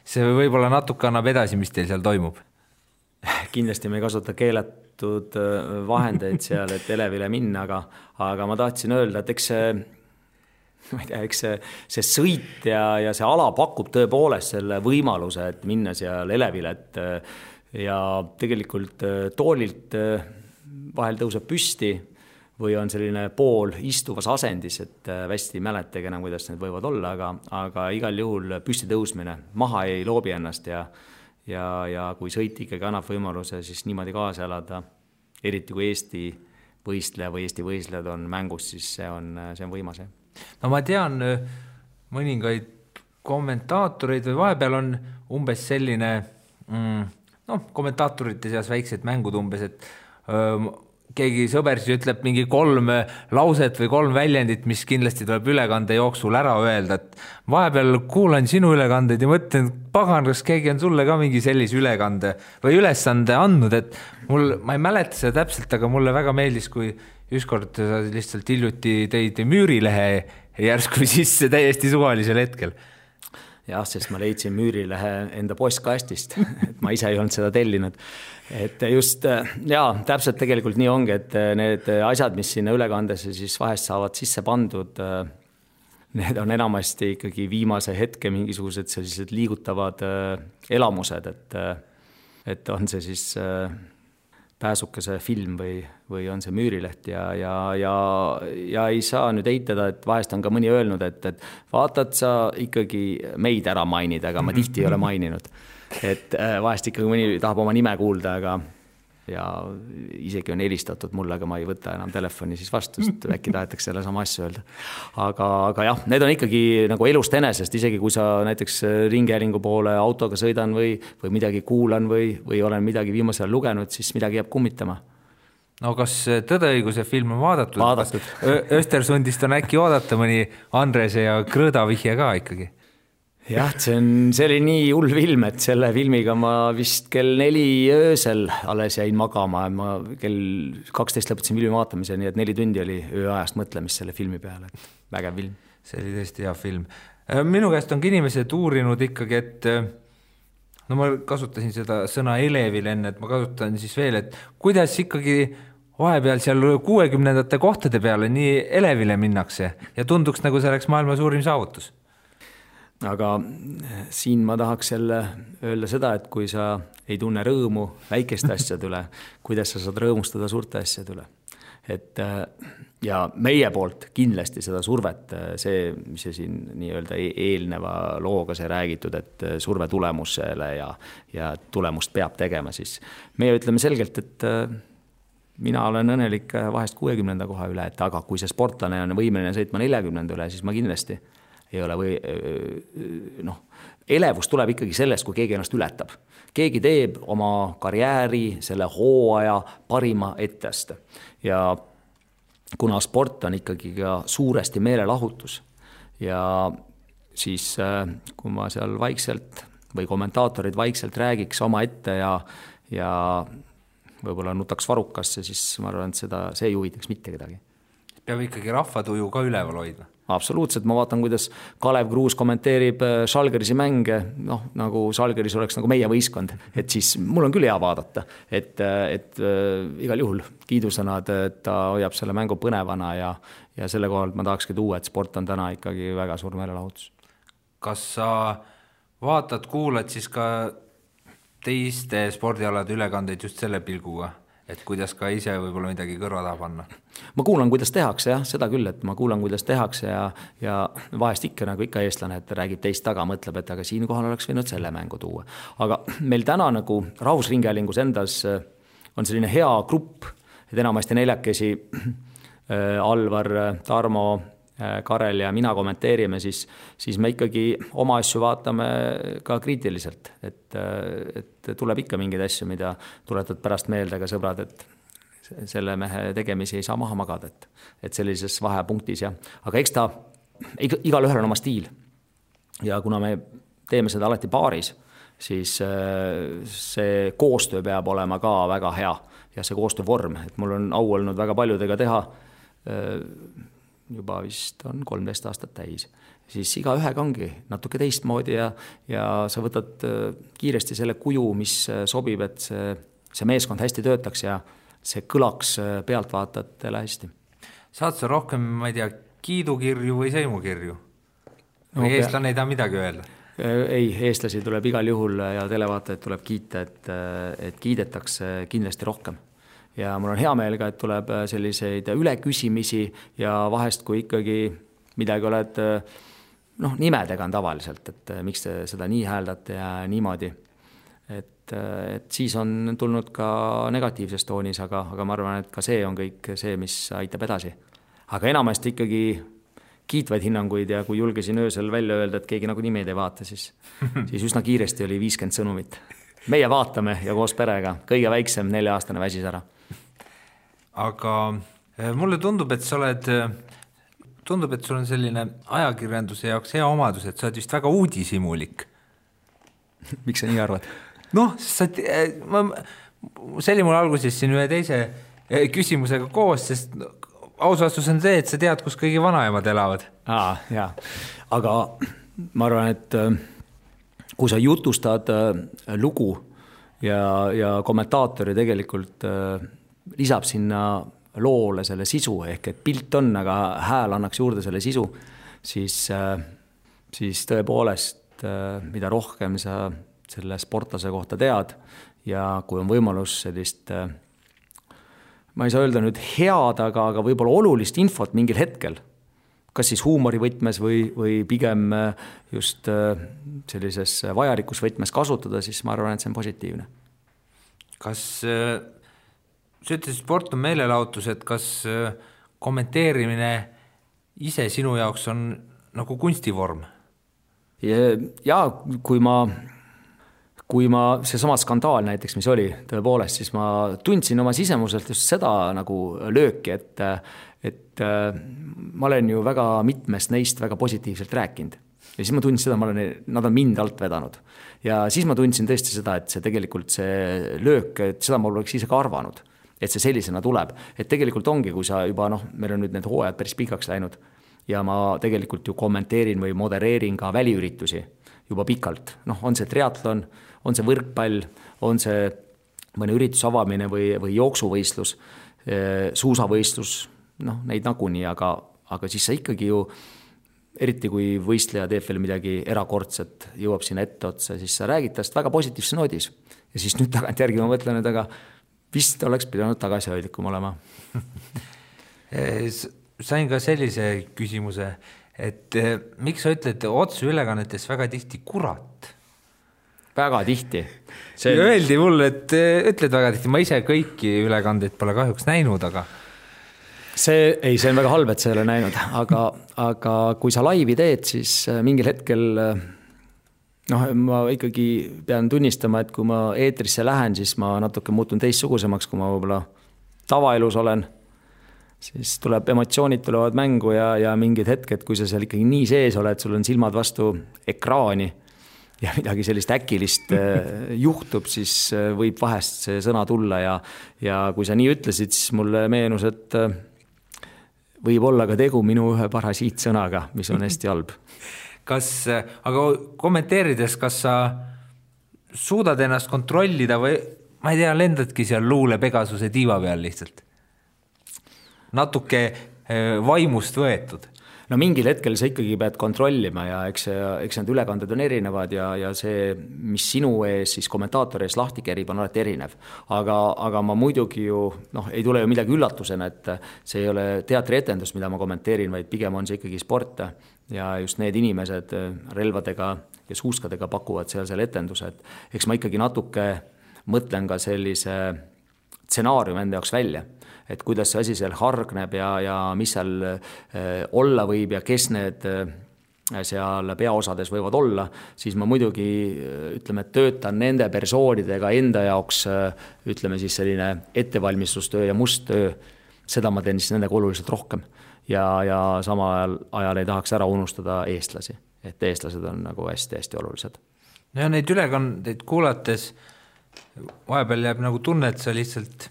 see võib-olla natuke annab edasi, mis teil seal toimub.
kindlasti me ei kasuta keelatud äh, vahendeid seal, et elevile minna, aga, aga ma tahtsin öelda, et eks see [LAUGHS] ma ei tea, eks see, see sõit ja, ja see ala pakub tõepoolest selle võimaluse, et minna seal elevile, et ja tegelikult äh, toolilt äh, vahel tõuseb püsti või on selline pool istuvas asendis, et äh, hästi ei mäletagi enam, kuidas need võivad olla, aga, aga igal juhul püsti tõusmine, maha ei loobi ennast ja ja, ja kui sõit ikkagi annab võimaluse, siis niimoodi kaasa elada, eriti kui Eesti võistleja või Eesti võistlejad on mängus, siis see on, see on võimas, jah.
No ma tean äh, mõningaid kommentaatoreid või vahepeal on umbes selline mm, noh, kommentaatorite seas väiksed mängud umbes, et keegi sõber siis ütleb mingi kolm lauset või kolm väljendit, mis kindlasti tuleb ülekande jooksul ära öelda, et vahepeal kuulan sinu ülekandeid ja mõtlen, pagan, kas keegi on sulle ka mingi sellise ülekande või ülesande andnud, et mul, ma ei mäleta seda täpselt, aga mulle väga meeldis, kui ükskord sa lihtsalt hiljuti tõid Müürilehe järsku [LAUGHS] sisse täiesti suvalisel hetkel
jah, sest ma leidsin Müürilehe enda postkastist, [LAUGHS] et ma ise ei olnud seda tellinud. et just jaa, täpselt tegelikult nii ongi, et need asjad, mis sinna ülekandesse siis vahest saavad sisse pandud, need on enamasti ikkagi viimase hetke mingisugused sellised liigutavad elamused, et et on see siis pääsukese film või, või on see Müürileht ja, ja, ja, ja ei saa nüüd eitada, et vahest on ka mõni öelnud, et, et vaata, et sa ikkagi meid ära mainid, aga ma tihti ei ole maininud. et äh, vahest ikkagi mõni tahab oma nime kuulda, aga ja isegi on helistatud mulle, aga ma ei võta enam telefoni siis vastu, sest äkki tahetakse jälle sama asja öelda. aga, aga jah, need on ikkagi nagu elust enesest, isegi kui sa näiteks ringhäälingu poole autoga sõidan või, või midagi kuulan või, või olen midagi viimasel ajal lugenud, siis midagi jääb kummitama
no kas Tõdeõiguse film on vaadatud?
vaadatud.
Östersundist on äkki oodata mõni Andrese ja Krõõda vihje ka ikkagi?
Jah, see on, see oli nii hull film, et selle filmiga ma vist kell neli öösel alles jäin magama, ma kell kaksteist lõpetasin filmi vaatamise, nii et neli tundi oli ööajast mõtlemist selle filmi peale, et vägev film.
see oli tõesti hea film. Äh, minu käest on ka inimesed uurinud ikkagi, et äh, no ma kasutasin seda sõna elevil enne, et ma kasutan siis veel, et kuidas ikkagi vahepeal seal kuuekümnendate kohtade peale nii elevile minnakse ja tunduks, nagu see oleks maailma suurim saavutus
aga eh, siin ma tahaks jälle öelda seda, et kui sa ei tunne rõõmu väikeste asjade üle, [LAUGHS] kuidas sa saad rõõmustada suurte asjade üle. et eh, ja meie poolt kindlasti seda survet, eh, see, mis siin nii-öelda e-, eelneva looga sai räägitud, et surve tulemusele ja, ja tulemust peab tegema, siis meie ütleme selgelt, et mina olen õnnelik vahest kuuekümnenda koha üle, et aga kui see sportlane on võimeline sõitma neljakümnenda üle, siis ma kindlasti ei ole või noh, elevus tuleb ikkagi sellest, kui keegi ennast ületab. keegi teeb oma karjääri, selle hooaja parima etteaste ja kuna sport on ikkagi ka suuresti meelelahutus ja siis kui ma seal vaikselt või kommentaatorid vaikselt räägiks omaette ja, ja võib-olla nutaks varukasse, siis ma arvan, et seda, see ei huvitaks mitte kedagi.
peab ikkagi rahvatuju ka üleval hoidma
absoluutselt, ma vaatan, kuidas Kalev Kruus kommenteerib Žalgirise äh, mänge, noh, nagu Žalgiris oleks nagu meie võistkond, et siis mul on küll hea vaadata, et, äh, et äh, igal juhul kiidusõnad, et ta hoiab selle mängu põnevana ja, ja selle koha pealt ma tahakski tuua, et sport on täna ikkagi väga suur meelelahutus.
kas sa vaatad-kuulad siis ka teiste spordialade ülekandeid just selle pilguga? Et kuidas ka ise võib-olla midagi kõrva taha panna?
ma kuulan, kuidas tehakse jah, seda küll, et ma kuulan, kuidas tehakse ja, ja vahest ikka nagu ikka eestlane, et räägib teist taga, mõtleb, et aga siinkohal oleks võinud selle mängu tuua. aga meil täna nagu Rahvusringhäälingus endas äh, on selline hea grupp, et enamasti neljakesi äh, Alvar, Tarmo Äh, Karel ja mina kommenteerime, siis, siis me ikkagi oma asju vaatame ka kriitiliselt, et, äh, et tuleb ikka mingeid asju, mida tuletad pärast meelde ka sõbrad, et selle mehe tegemisi ei saa maha magada, et, et sellises vahepunktis ja, aga eks ta, igalühel on oma stiil. ja kuna me teeme seda alati paaris, siis äh, see koostöö peab olema ka väga hea ja see koostöövorm, et mul on au olnud väga paljudega teha juba vist on kolmteist aastat täis, siis igaühega ongi natuke teistmoodi ja, ja sa võtad äh, kiiresti selle kuju, mis äh, sobib, et see, see meeskond hästi töötaks ja see kõlaks äh, pealtvaatajatele hästi.
saad sa rohkem, ma ei tea, kiidukirju või seimukirju? või no, eestlane ei taha midagi öelda?
ei, eestlasi tuleb igal juhul ja televaatajaid tuleb kiita, et, et kiidetakse kindlasti rohkem ja mul on hea meel ka, et tuleb äh, selliseid üleküsimisi ja vahest, kui ikkagi midagi oled äh, noh, nimedega on tavaliselt, et äh, miks te seda nii hääldate ja niimoodi. et, et siis on tulnud ka negatiivses toonis, aga, aga ma arvan, et ka see on kõik see, mis aitab edasi. aga enamasti ikkagi kiitvaid hinnanguid ja kui julgesin öösel välja öelda, et keegi nagunii meid ei vaata, siis, [LAUGHS] siis üsna kiiresti oli viiskümmend sõnumit. meie vaatame ja koos perega, kõige väiksem nelja-aastane väsis ära
aga eh, mulle tundub, et sa oled, eh, tundub, et sul on selline ajakirjanduse jaoks hea omadus, et sa oled vist väga uudishimulik [LAUGHS]
miks sa nii arvad?
noh, sa, eh, ma, see oli mul alguses siin ühe teise küsimusega koos, sest aus vastus on see, et sa tead, kus kõigi vanaemad elavad.
aa, jaa, aga ma arvan, et kui sa jutustad lugu ja, ja kommentaatori tegelikult lisab sinna loole selle sisu, ehk et pilt on, aga hääl annaks juurde selle sisu, siis, äh, siis tõepoolest, äh, mida rohkem sa selle sportlase kohta tead ja kui on võimalus sellist äh, ma ei saa öelda nüüd head, aga, aga võib-olla olulist infot mingil hetkel, kas siis huumorivõtmes või, või pigem just sellises vajalikus võtmes kasutada, siis ma arvan, et see on positiivne.
kas sa ütlesid, sport on meelelahutus, et kas äh, kommenteerimine ise sinu jaoks on nagu kunstivorm?
jaa, kui ma, kui ma, seesama skandaal näiteks, mis oli tõepoolest, siis ma tundsin oma sisemuselt just seda nagu lööki, et, et äh, ma olen ju väga mitmest neist väga positiivselt rääkinud ja siis ma tundsin seda, ma olen, nad on mind alt vedanud. ja siis ma tundsin tõesti seda, et see tegelikult see löök, et seda ma poleks ise ka arvanud, et see sellisena tuleb, et tegelikult ongi, kui sa juba noh, meil on nüüd need hooajad päris pikaks läinud ja ma tegelikult ju kommenteerin või modereerin ka väliüritusi juba pikalt, noh, on see triatlon, on see võrkpall, on see mõne ürituse avamine või, või jooksuvõistlus, eh, suusavõistlus, noh, neid nagunii, aga, aga siis sa ikkagi ju eriti kui võistleja teeb veel midagi erakordset, jõuab sinna etteotsa, siis sa räägid tast väga positiivses noodis. ja siis nüüd tagantjärgi ma mõtlen, et aga vist oleks pidanud tagasihoidlikum olema [LAUGHS]
sain ka sellise küsimuse, et eh, miks sa ütled otseülekannetes väga tihti kurat?
väga tihti
see.... öeldi mulle, et eh, ütled väga tihti, ma ise kõiki ülekandeid pole kahjuks näinud, aga
see, ei, see on väga halb, et sa ei ole näinud, aga, aga kui sa laivi teed, siis mingil hetkel noh, ma ikkagi pean tunnistama, et kui ma eetrisse lähen, siis ma natuke muutun teistsugusemaks, kui ma võib-olla tavaelus olen. siis tuleb, emotsioonid tulevad mängu ja, ja mingid hetked, kui sa seal ikkagi nii sees oled, sul on silmad vastu ekraani ja midagi sellist äkilist äh, [LAUGHS] juhtub, siis võib vahest see sõna tulla ja, ja kui sa nii ütlesid, siis mulle meenus, et võib olla ka tegu minu ühe parasiitsõnaga, mis on [LAUGHS] hästi halb.
Kas, aga kommenteerides, kas sa suudad ennast kontrollida või ma ei tea, lendadki seal luule Pegasuse tiiva peal lihtsalt? natuke eh, vaimust võetud
no mingil hetkel sa ikkagi pead kontrollima ja eks, eks need ülekanded on erinevad ja, ja see, mis sinu ees siis kommentaatori ees lahti kerib, on alati erinev. aga, aga ma muidugi ju noh, ei tule ju midagi üllatusena, et see ei ole teatrietendus, mida ma kommenteerin, vaid pigem on see ikkagi sport ja just need inimesed relvadega ja suuskadega pakuvad seal selle etenduse, et eks ma ikkagi natuke mõtlen ka sellise stsenaariumi enda jaoks välja et kuidas see asi seal hargneb ja, ja mis seal äh, olla võib ja kes need äh, seal peaosades võivad olla, siis ma muidugi äh, ütleme, töötan nende persoonidega enda jaoks ütleme siis selline ettevalmistustöö ja must töö, seda ma teen siis nendega oluliselt rohkem. Ja, ja samal ajal, ajal ei tahaks ära unustada eestlasi, et eestlased on nagu hästi-hästi olulised.
no ja neid ülekandeid kuulates vahepeal jääb nagu tunne, et sa lihtsalt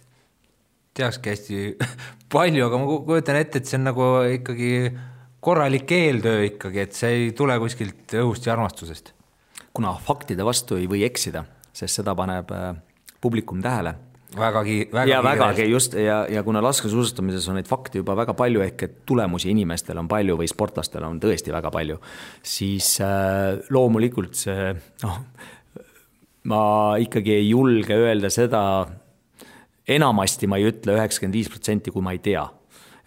teakski hästi [LAUGHS] palju, aga ma kujutan ette, et see on nagu ikkagi korralik eeltöö ikkagi, et see ei tule kuskilt õhust ja armastusest.
kuna faktide vastu ei või eksida, sest seda paneb äh, publikum tähele.
Vägagi, väga
ja vägagi just ja, ja kuna laskesuusatamises on neid fakte juba väga palju, ehk et tulemusi inimestel on palju või sportlastel on tõesti väga palju, siis äh, loomulikult see noh, ma ikkagi ei julge öelda seda enamasti ma ei ütle üheksakümmend viis protsenti, kui ma ei tea.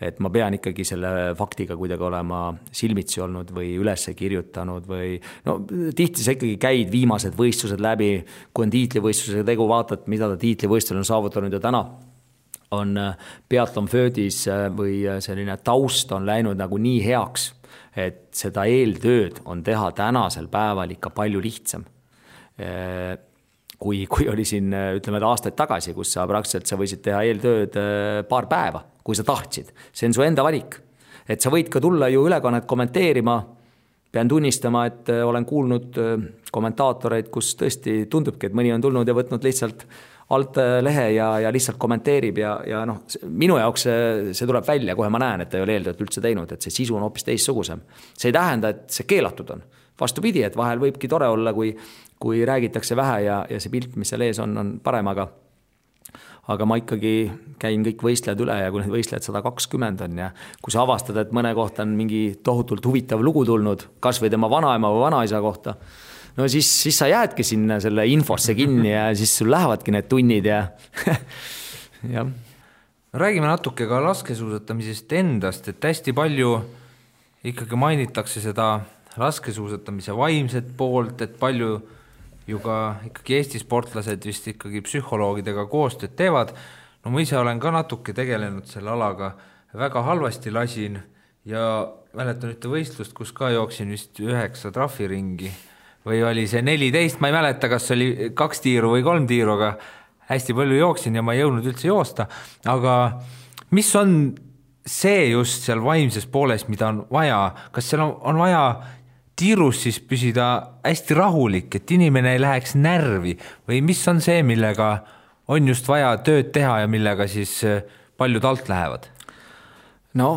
Et ma pean ikkagi selle faktiga kuidagi olema silmitsi olnud või üles kirjutanud või no tihti sa ikkagi käid viimased võistlused läbi, kui on tiitlivõistlusega tegu, vaatad, mida ta tiitlivõistlusel on saavutanud ja täna on peatlon föödis või selline taust on läinud nagu nii heaks, et seda eeltööd on teha tänasel päeval ikka palju lihtsam kui, kui oli siin ütleme aastaid tagasi, kus sa praktiliselt, sa võisid teha eeltööd äh, paar päeva, kui sa tahtsid. see on su enda valik. et sa võid ka tulla ju ülekannet kommenteerima, pean tunnistama, et äh, olen kuulnud äh, kommentaatoreid, kus tõesti tundubki, et mõni on tulnud ja võtnud lihtsalt alt lehe ja, ja lihtsalt kommenteerib ja, ja noh, minu jaoks see, see tuleb välja, kohe ma näen, et ta ei ole eeltööd üldse teinud, et see sisu on hoopis teistsugusem. see ei tähenda, et see keelatud on vastupidi, et vahel võibki tore olla, kui, kui räägitakse vähe ja, ja see pilt, mis seal ees on, on parem, aga aga ma ikkagi käin kõik võistlejad üle ja kui need võistlejad sada kakskümmend on ja kui sa avastad, et mõne kohta on mingi tohutult huvitav lugu tulnud, kas või tema vanaema või vanaisa kohta, no siis, siis sa jäädki sinna selle infosse kinni ja siis sul lähevadki need tunnid ja [LAUGHS] jah.
räägime natuke ka laskesuusatamisest endast, et hästi palju ikkagi mainitakse seda laskesuusatamise vaimset poolt, et palju ju ka ikkagi Eesti sportlased vist ikkagi psühholoogidega koostööd teevad. no ma ise olen ka natuke tegelenud selle alaga, väga halvasti lasin ja mäletan ühte võistlust, kus ka jooksin vist üheksa trahviringi või oli see neliteist, ma ei mäleta, kas oli kaks tiiru või kolm tiiru, aga hästi palju jooksin ja ma ei jõudnud üldse joosta, aga mis on see just seal vaimses pooles, mida on vaja, kas seal on, on vaja tiirus siis püsida hästi rahulik, et inimene ei läheks närvi või mis on see, millega on just vaja tööd teha ja millega siis paljud alt lähevad?
no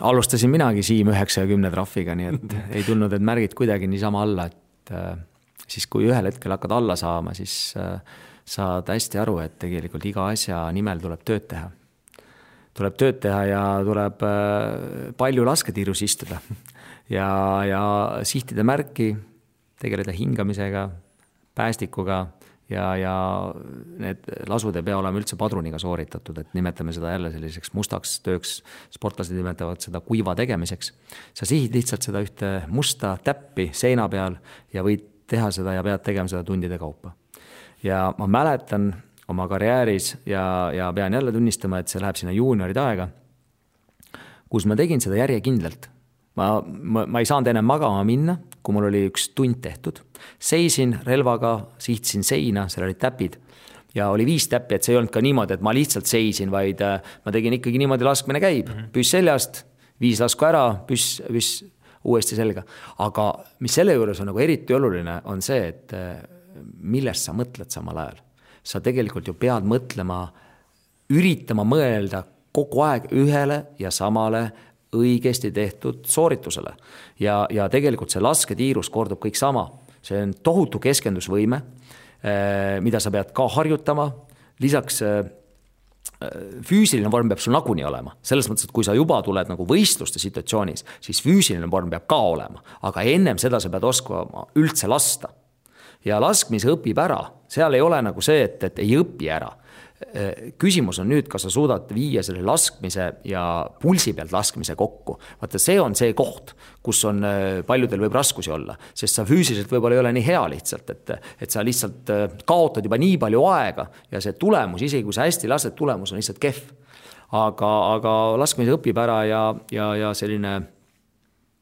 alustasin minagi Siim üheksakümne trahviga, nii et [LAUGHS] ei tulnud need märgid kuidagi niisama alla, et äh, siis, kui ühel hetkel hakkad alla saama, siis äh, saad hästi aru, et tegelikult iga asja nimel tuleb tööd teha. tuleb tööd teha ja tuleb äh, palju lasketiirus istuda ja, ja sihtida märki, tegeleda hingamisega, päästikuga ja, ja need lasud ei pea olema üldse padruniga sooritatud, et nimetame seda jälle selliseks mustaks tööks, sportlased nimetavad seda kuiva tegemiseks. sa sihid lihtsalt seda ühte musta täppi seina peal ja võid teha seda ja pead tegema seda tundide kaupa. ja ma mäletan oma karjääris ja, ja pean jälle tunnistama, et see läheb sinna juunioride aega, kus ma tegin seda järjekindlalt ma, ma, ma ei saanud ennem magama minna, kui mul oli üks tund tehtud. seisin relvaga, sihtisin seina, seal olid täpid ja oli viis täppi, et see ei olnud ka niimoodi, et ma lihtsalt seisin, vaid äh, ma tegin ikkagi niimoodi, laskmine käib mm, -hmm. püss seljast, viis lasku ära, püss, püss uuesti selga. aga mis selle juures on nagu eriti oluline, on see, et äh, millest sa mõtled samal ajal. sa tegelikult ju pead mõtlema, üritama mõelda kogu aeg ühele ja samale õigesti tehtud sooritusele. ja, ja tegelikult see lasketiirus kordub kõik sama, see on tohutu keskendusvõime, eh, mida sa pead ka harjutama, lisaks eh, füüsiline vorm peab sul nagunii olema, selles mõttes, et kui sa juba tuled nagu võistluste situatsioonis, siis füüsiline vorm peab ka olema, aga ennem seda sa pead oskama üldse lasta. ja laskmise õpib ära, seal ei ole nagu see, et, et ei õpi ära küsimus on nüüd, kas sa suudad viia selle laskmise ja pulsi pealt laskmise kokku. vaata, see on see koht, kus on, äh, paljudel võib raskusi olla, sest sa füüsiliselt võib-olla ei ole nii hea lihtsalt, et, et sa lihtsalt äh, kaotad juba nii palju aega ja see tulemus, isegi kui sa hästi lased, tulemus on lihtsalt kehv. aga, aga laskmise õpib ära ja, ja, ja selline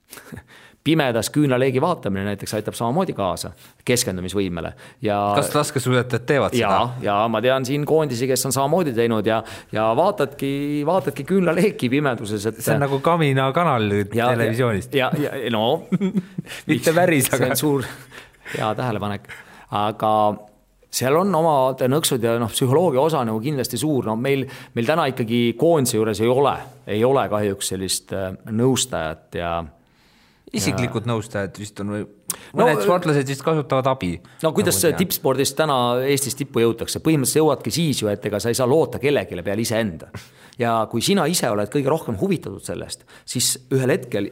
[LAUGHS] pimedas küünlaleegi vaatamine näiteks aitab samamoodi kaasa keskendumisvõimele ja.
kas laskesuusatajad teevad
ja, seda? ja ma tean siin koondisi, kes on samamoodi teinud ja, ja vaatadki, vaatadki küünlaleeki pimeduses, et.
see on nagu Kamina kanal ja, televisioonist.
ja, ja, no [LAUGHS]
mitte päris,
aga. see on suur, hea tähelepanek, aga seal on omad nõksud ja noh, psühholoogia osa nagu kindlasti suur, no meil, meil täna ikkagi koondise juures ei ole, ei ole kahjuks sellist äh, nõustajat ja
isiklikud ja... nõustajad vist on või mõned no, sportlased vist kasutavad abi.
no kuidas nagu tippspordis täna Eestis tippu jõutakse, põhimõtteliselt jõuadki siis ju, et ega sa ei saa loota kellelegi peale iseenda. ja kui sina ise oled kõige rohkem huvitatud sellest, siis ühel hetkel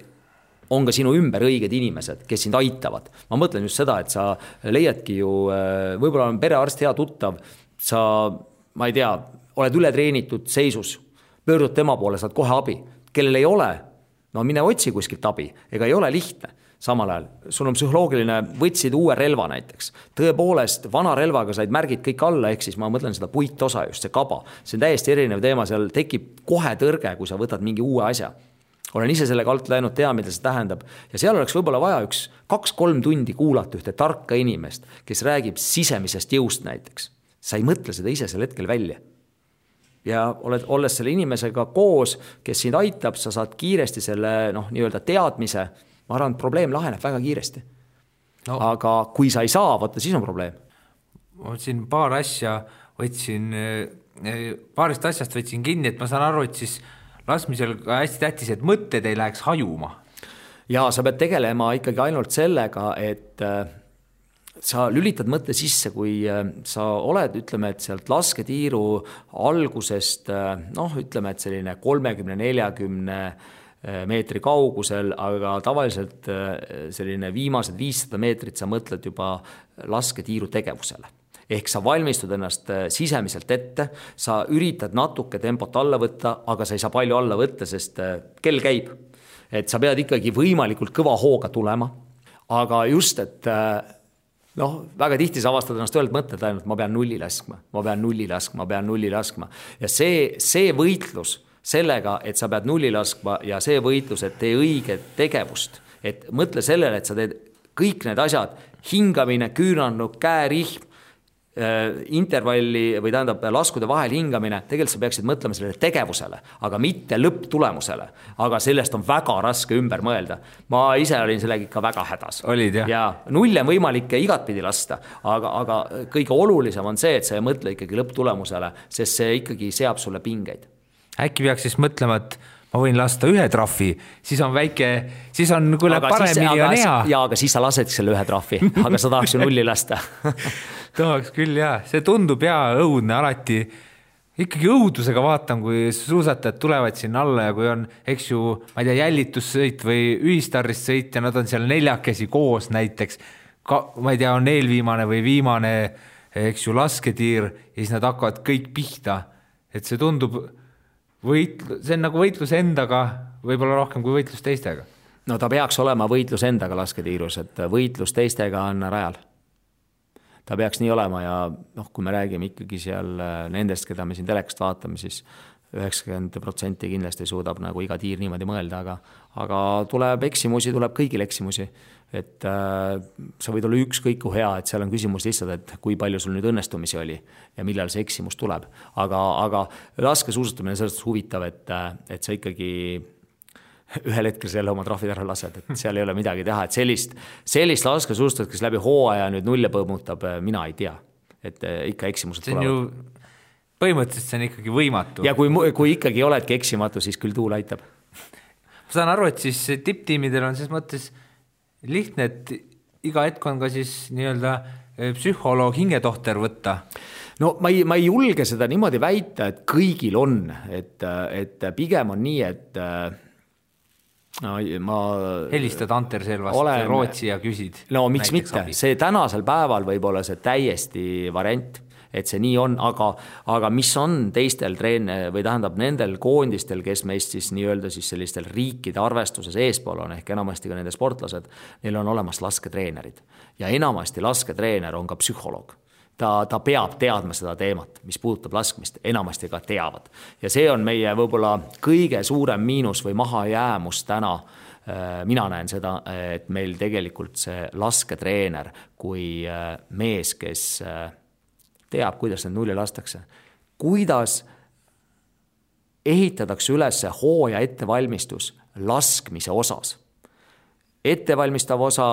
on ka sinu ümber õiged inimesed, kes sind aitavad. ma mõtlen just seda, et sa leiadki ju, äh, võib-olla on perearst hea tuttav, sa, ma ei tea, oled ületreenitud seisus, pöördud tema poole, saad kohe abi. kellel ei ole no mine otsi kuskilt abi, ega ei ole lihtne samal ajal, sul on psühholoogiline, võtsid uue relva näiteks. tõepoolest, vana relvaga said märgid kõik alla, ehk siis ma mõtlen seda puitosa just, see kaba. see on täiesti erinev teema, seal tekib kohe tõrge, kui sa võtad mingi uue asja. olen ise sellega alt läinud, tean, mida see tähendab. ja seal oleks võib-olla vaja üks kaks-kolm tundi kuulata ühte tarka inimest, kes räägib sisemisest jõust näiteks. sa ei mõtle seda ise sel hetkel välja ja oled, olles selle inimesega koos, kes sind aitab, sa saad kiiresti selle noh, nii-öelda teadmise. ma arvan, et probleem laheneb väga kiiresti no.. aga kui sa ei saa, vaata siis on probleem.
ma võtsin paar asja, võtsin, eh, paarist asjast võtsin kinni, et ma saan aru, et siis laskmisel ka hästi tähtis, et mõtted ei läheks hajuma.
ja sa pead tegelema ikkagi ainult sellega, et äh, sa lülitad mõtte sisse, kui äh, sa oled, ütleme, et sealt lasketiiru algusest äh, noh, ütleme, et selline kolmekümne, neljakümne äh, meetri kaugusel, aga tavaliselt selline viimased viissada meetrit sa mõtled juba lasketiiru tegevusele ehk sa valmistud ennast sisemiselt ette, sa üritad natuke tempot alla võtta, aga sa ei saa palju alla võtta, sest kell käib. et sa pead ikkagi võimalikult kõva hooga tulema. aga just, et noh, väga tihti sa avastad ennast ühelt mõttelt ainult, ma pean nulli laskma, ma pean nulli laskma, ma pean nulli laskma. Ja see, see võitlus sellega, et sa pead nulli laskma ja see võitlus, et tee õiget tegevust, et mõtle sellele, et sa teed kõik need asjad, hingamine, küünarnukk, käerihm intervalli või tähendab laskude vahel hingamine, tegelikult sa peaksid mõtlema sellele tegevusele, aga mitte lõpptulemusele. aga sellest on väga raske ümber mõelda. ma ise olin sellega ikka väga hädas. ja nulle on võimalik igatpidi lasta, aga, aga kõige olulisem on see, et sa ei mõtle ikkagi lõpptulemusele, sest see ikkagi seab sulle pingeid.
äkki peaks siis mõtlema, et ma võin lasta ühe trahvi, siis on väike, siis on, kuule, paremini on hea.
ja, aga siis sa lased selle ühe trahvi, aga sa tahaks ju nulli lasta [LAUGHS]
tahaks küll jaa, see tundub jaa õudne alati. ikkagi õudusega vaatan, kui suusatajad tulevad sinna alla ja kui on, eks ju, ma ei tea, jälitussõit või ühistarrist sõit ja nad on seal neljakesi koos näiteks. ka ma ei tea, on eelviimane või viimane, eks ju, lasketiir ja siis nad hakkavad kõik pihta. et see tundub võit-, see on nagu võitlus endaga võib-olla rohkem kui võitlus teistega.
No ta peaks olema võitlus endaga lasketiirus, et võitlus teistega on rajal. Ta peaks nii olema ja noh, kui me räägime ikkagi seal äh, nendest, keda me siin telekast vaatame, siis üheksakümmend protsenti kindlasti suudab nagu iga tiir niimoodi mõelda, aga aga tuleb eksimusi, tuleb kõigil eksimusi. et äh, sa võid olla ükskõik kui hea, et seal on küsimus lihtsalt, et kui palju sul nüüd õnnestumisi oli ja millal see eksimus tuleb. aga, aga laskesuusatamine on selles suhtes huvitav, et, äh, et sa ikkagi ühel hetkel sa jälle oma trahvid ära lased, et seal ei ole midagi teha, et sellist, sellist laskesuusatajat, kes läbi hooaja nüüd nulle põmutab, äh, mina ei tea. et äh, ikka eksimused
tulevad. Põhimõtteliselt see on ikkagi võimatu.
ja kui, kui ikkagi oledki eksimatu, siis küll tuul aitab.
ma saan aru, et siis tipptiimidel on ses mõttes lihtne, et iga hetk on ka siis nii-öelda äh, psühholoog, hingetohter võtta
no ma ei, ma ei julge seda niimoodi väita, et kõigil on, et, et pigem on nii, et
no ma. helistad Anter Selvast olen... Rootsi ja küsid.
no miks mitte, see tänasel päeval võib olla see täiesti variant et see nii on, aga, aga mis on teistel treen- või tähendab nendel koondistel, kes meist siis nii-öelda siis sellistel riikide arvestuses eespool on, ehk enamasti ka nende sportlased, neil on olemas lasketreenerid. ja enamasti lasketreener on ka psühholoog ta, ta peab teadma seda teemat, mis puudutab laskmist, enamasti ka teavad. ja see on meie võib-olla kõige suurem miinus või mahajäämus täna äh, mina näen seda, et meil tegelikult see lasketreener kui äh, mees, kes äh, teab, kuidas need nulli lastakse, kuidas ehitatakse üles hooaja ettevalmistus laskmise osas. ettevalmistav osa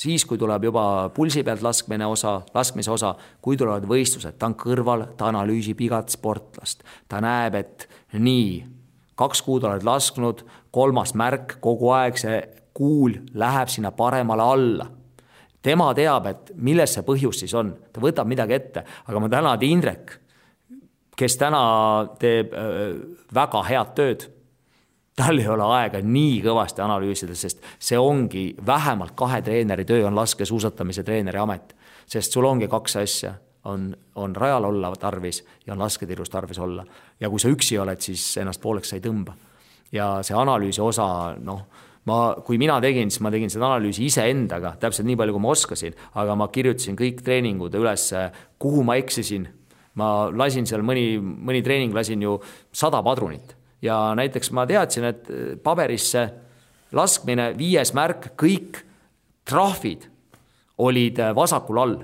siis, kui tuleb juba pulsi pealt laskmine osa, laskmise osa, kui tulevad võistlused, ta on kõrval, ta analüüsib igat sportlast, ta näeb, et nii, kaks kuud oled lasknud, kolmas märk, kogu aeg see kuul läheb sinna paremale alla. Tema teab, et milles see põhjus siis on, ta võtab midagi ette, aga ma tänan Indrek, kes täna teeb äh, väga head tööd tal ei ole aega nii kõvasti analüüsida, sest see ongi vähemalt kahe treeneri töö on laskesuusatamise treeneri amet. sest sul ongi kaks asja, on, on rajal olla tarvis ja on lasketirus tarvis olla. ja kui sa üksi oled, siis ennast pooleks sa ei tõmba. ja see analüüsi osa, noh, ma, kui mina tegin, siis ma tegin seda analüüsi iseendaga, täpselt nii palju, kui ma oskasin, aga ma kirjutasin kõik treeningud üles, kuhu ma eksisin. ma lasin seal mõni, mõni treening lasin ju sada padrunit ja näiteks ma teadsin, et paberisse laskmine, viies märk, kõik trahvid olid vasakul all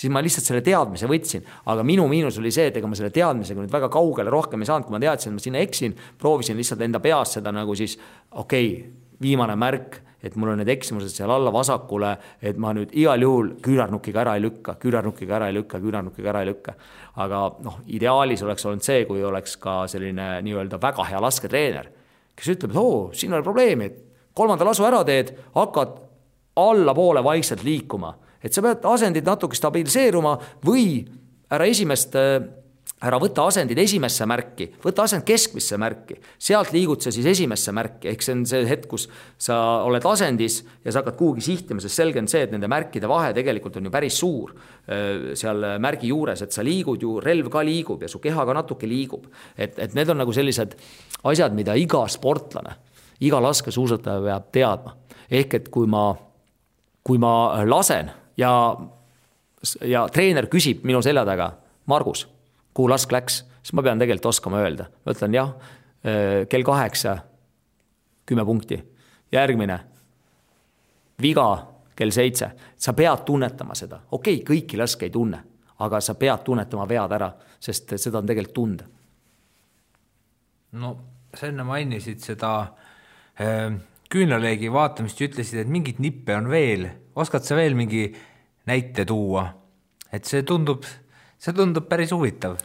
siis ma lihtsalt selle teadmise võtsin, aga minu miinus oli see, et ega ma selle teadmisega nüüd väga kaugele rohkem ei saanud, kui ma teadsin, et ma sinna eksin, proovisin lihtsalt enda peas seda nagu siis okei okay,, viimane märk, et mul on need eksimused seal alla vasakule, et ma nüüd igal juhul küünarnukiga ära ei lükka, küünarnukiga ära ei lükka, küünarnukiga ära ei lükka. aga noh, ideaalis oleks olnud see, kui oleks ka selline nii-öelda väga hea lasketreener, kes ütleb, et oo, siin ei ole probleemi, et kolmanda lasu ära teed, hakkad allapoole vaikselt liikuma, et sa pead asendid natuke stabiliseeruma või ära esimest ära võta asendid esimesse märki, võta asend keskmisse märki, sealt liigud sa siis esimesse märki, ehk see on see hetk, kus sa oled asendis ja sa hakkad kuhugi sihtima, sest selge on see, et nende märkide vahe tegelikult on ju päris suur seal märgi juures, et sa liigud ju, relv ka liigub ja su keha ka natuke liigub. et, et need on nagu sellised asjad, mida iga sportlane, iga laskesuusataja peab teadma. ehk et kui ma, kui ma lasen ja, ja treener küsib minu selja taga, Margus, kuhu lask läks, siis ma pean tegelikult oskama öelda, ma ütlen jah, kell kaheksa, kümme punkti, järgmine, viga kell seitse, sa pead tunnetama seda, okei okay,, kõiki laske ei tunne, aga sa pead tunnetama vead ära, sest seda on tegelikult tunda.
no sa enne mainisid seda äh, küünlaleegi vaatamist ja ütlesid, et mingeid nippe on veel, oskad sa veel mingi näite tuua? et see tundub, see tundub päris huvitav.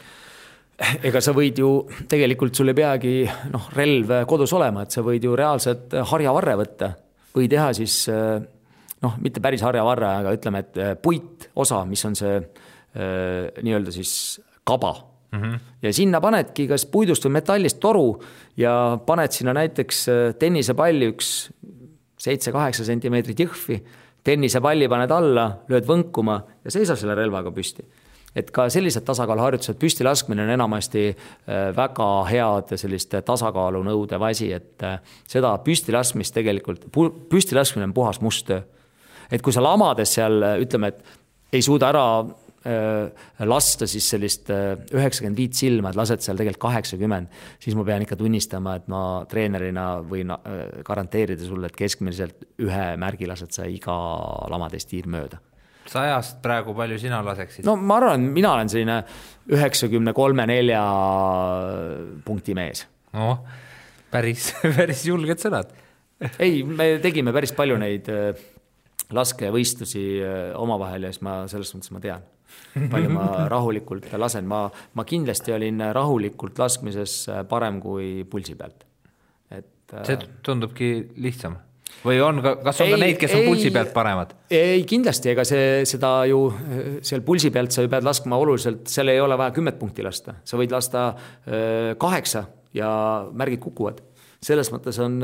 ega sa võid ju, tegelikult sul ei peagi noh, relv kodus olema, et sa võid ju reaalselt harjavarre võtta või teha siis noh, mitte päris harjavarre, aga ütleme, et puitosa, mis on see nii-öelda siis kaba mm. -hmm. ja sinna panedki kas puidust või metallist toru ja paned sinna näiteks tennisepalli üks seitse-kaheksa sentimeetrit jõhvi, tennisepalli paned alla, lööd võnkuma ja seisad selle relvaga püsti et ka sellised tasakaaluharjutused, püsti laskmine on enamasti äh, väga head sellist tasakaalu nõudev asi, et äh, seda püsti laskmist tegelikult, püsti laskmine on puhas must töö. et kui sa lamades seal ütleme, et ei suuda ära Äh, lasta siis sellist äh, üheksakümmend viit silma, et lased seal tegelikult kaheksakümmend, siis ma pean ikka tunnistama, et ma treenerina võin äh, garanteerida sulle, et keskmiselt ühe märgi lased sa iga lamateist tiir mööda
sajast praegu palju sina laseksid?
no ma arvan, mina olen selline üheksakümne kolme, nelja punkti mees.
noh, päris, [LAUGHS] päris julged sõnad
ei, me tegime päris palju neid laskevõistlusi omavahel ja siis ma selles mõttes ma tean palju ma [LAUGHS] rahulikult lasen, ma, ma kindlasti olin rahulikult laskmises parem kui pulsi pealt, et.
see tundubki lihtsam või on ka, kas on ei, ka neid, kes on ei, pulsi pealt paremad?
ei, kindlasti, ega see, seda ju seal pulsi pealt sa ju pead laskma oluliselt, seal ei ole vaja kümmet punkti lasta, sa võid lasta kaheksa ja märgid kukuvad. selles mõttes on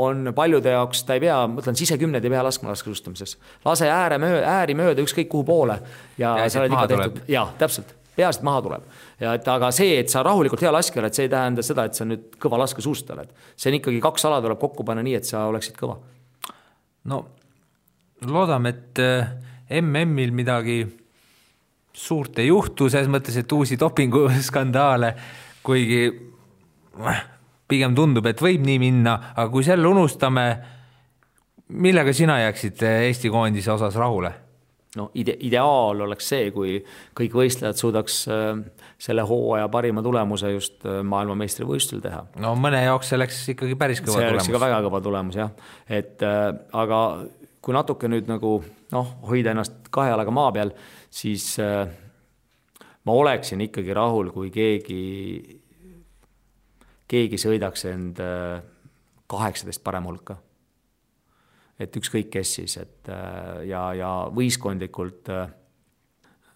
on paljude jaoks, ta ei pea, ma ütlen, sisekümned ei pea laskma laskesuusatamises. lase ääre mööda, ääri mööda ükskõik kuhu poole ja, ja sa oled ikka tehtud, jaa, täpselt, peaasi, et maha tuleb. Ja et aga see, et sa rahulikult hea laskja oled, see ei tähenda seda, et sa nüüd kõva laskesuusataja oled. see on ikkagi, kaks ala tuleb kokku panna nii, et sa oleksid kõva.
no loodame, et äh, MM-il midagi suurt ei juhtu, selles mõttes, et uusi dopinguskandaale, kuigi pigem tundub, et võib nii minna, aga kui selle unustame, millega sina jääksid Eesti koondise osas rahule?
No ide-, ideaal oleks see, kui kõik võistlejad suudaks äh, selle hooaja parima tulemuse just äh, maailmameistrivõistlusel teha.
no mõne jaoks see oleks ikkagi päris kõva
see
tulemus.
see oleks ikka väga kõva tulemus jah, et äh, aga kui natuke nüüd nagu noh, hoida ennast kahe jalaga maa peal, siis äh, ma oleksin ikkagi rahul, kui keegi keegi sõidaks end äh, kaheksateist parema hulka. Et ükskõik kes siis, et äh, ja, ja võistkondlikult äh,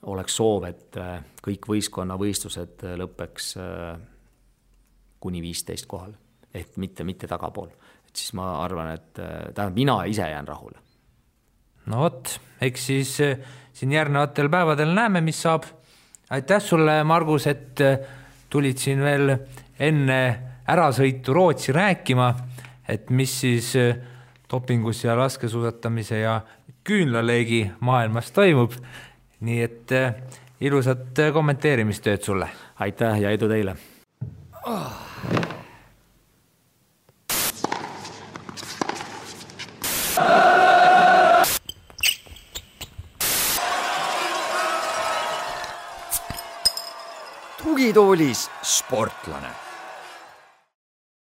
oleks soov, et kõik võistkonnavõistlused lõpeks kuni viisteist kohal, ehk mitte, mitte tagapool. et siis ma arvan, et tähendab, mina ise jään rahule.
no vot, eks siis siin järgnevatel päevadel näeme, mis saab. aitäh sulle, Margus, et tulid siin veel enne ärasõitu Rootsi rääkima, et mis siis äh, dopingus ja laskesuusatamise ja küünlaleegi maailmas toimub. nii et äh, ilusat äh, kommenteerimistööd sulle.
aitäh ja edu teile oh..
tugitoolis sportlane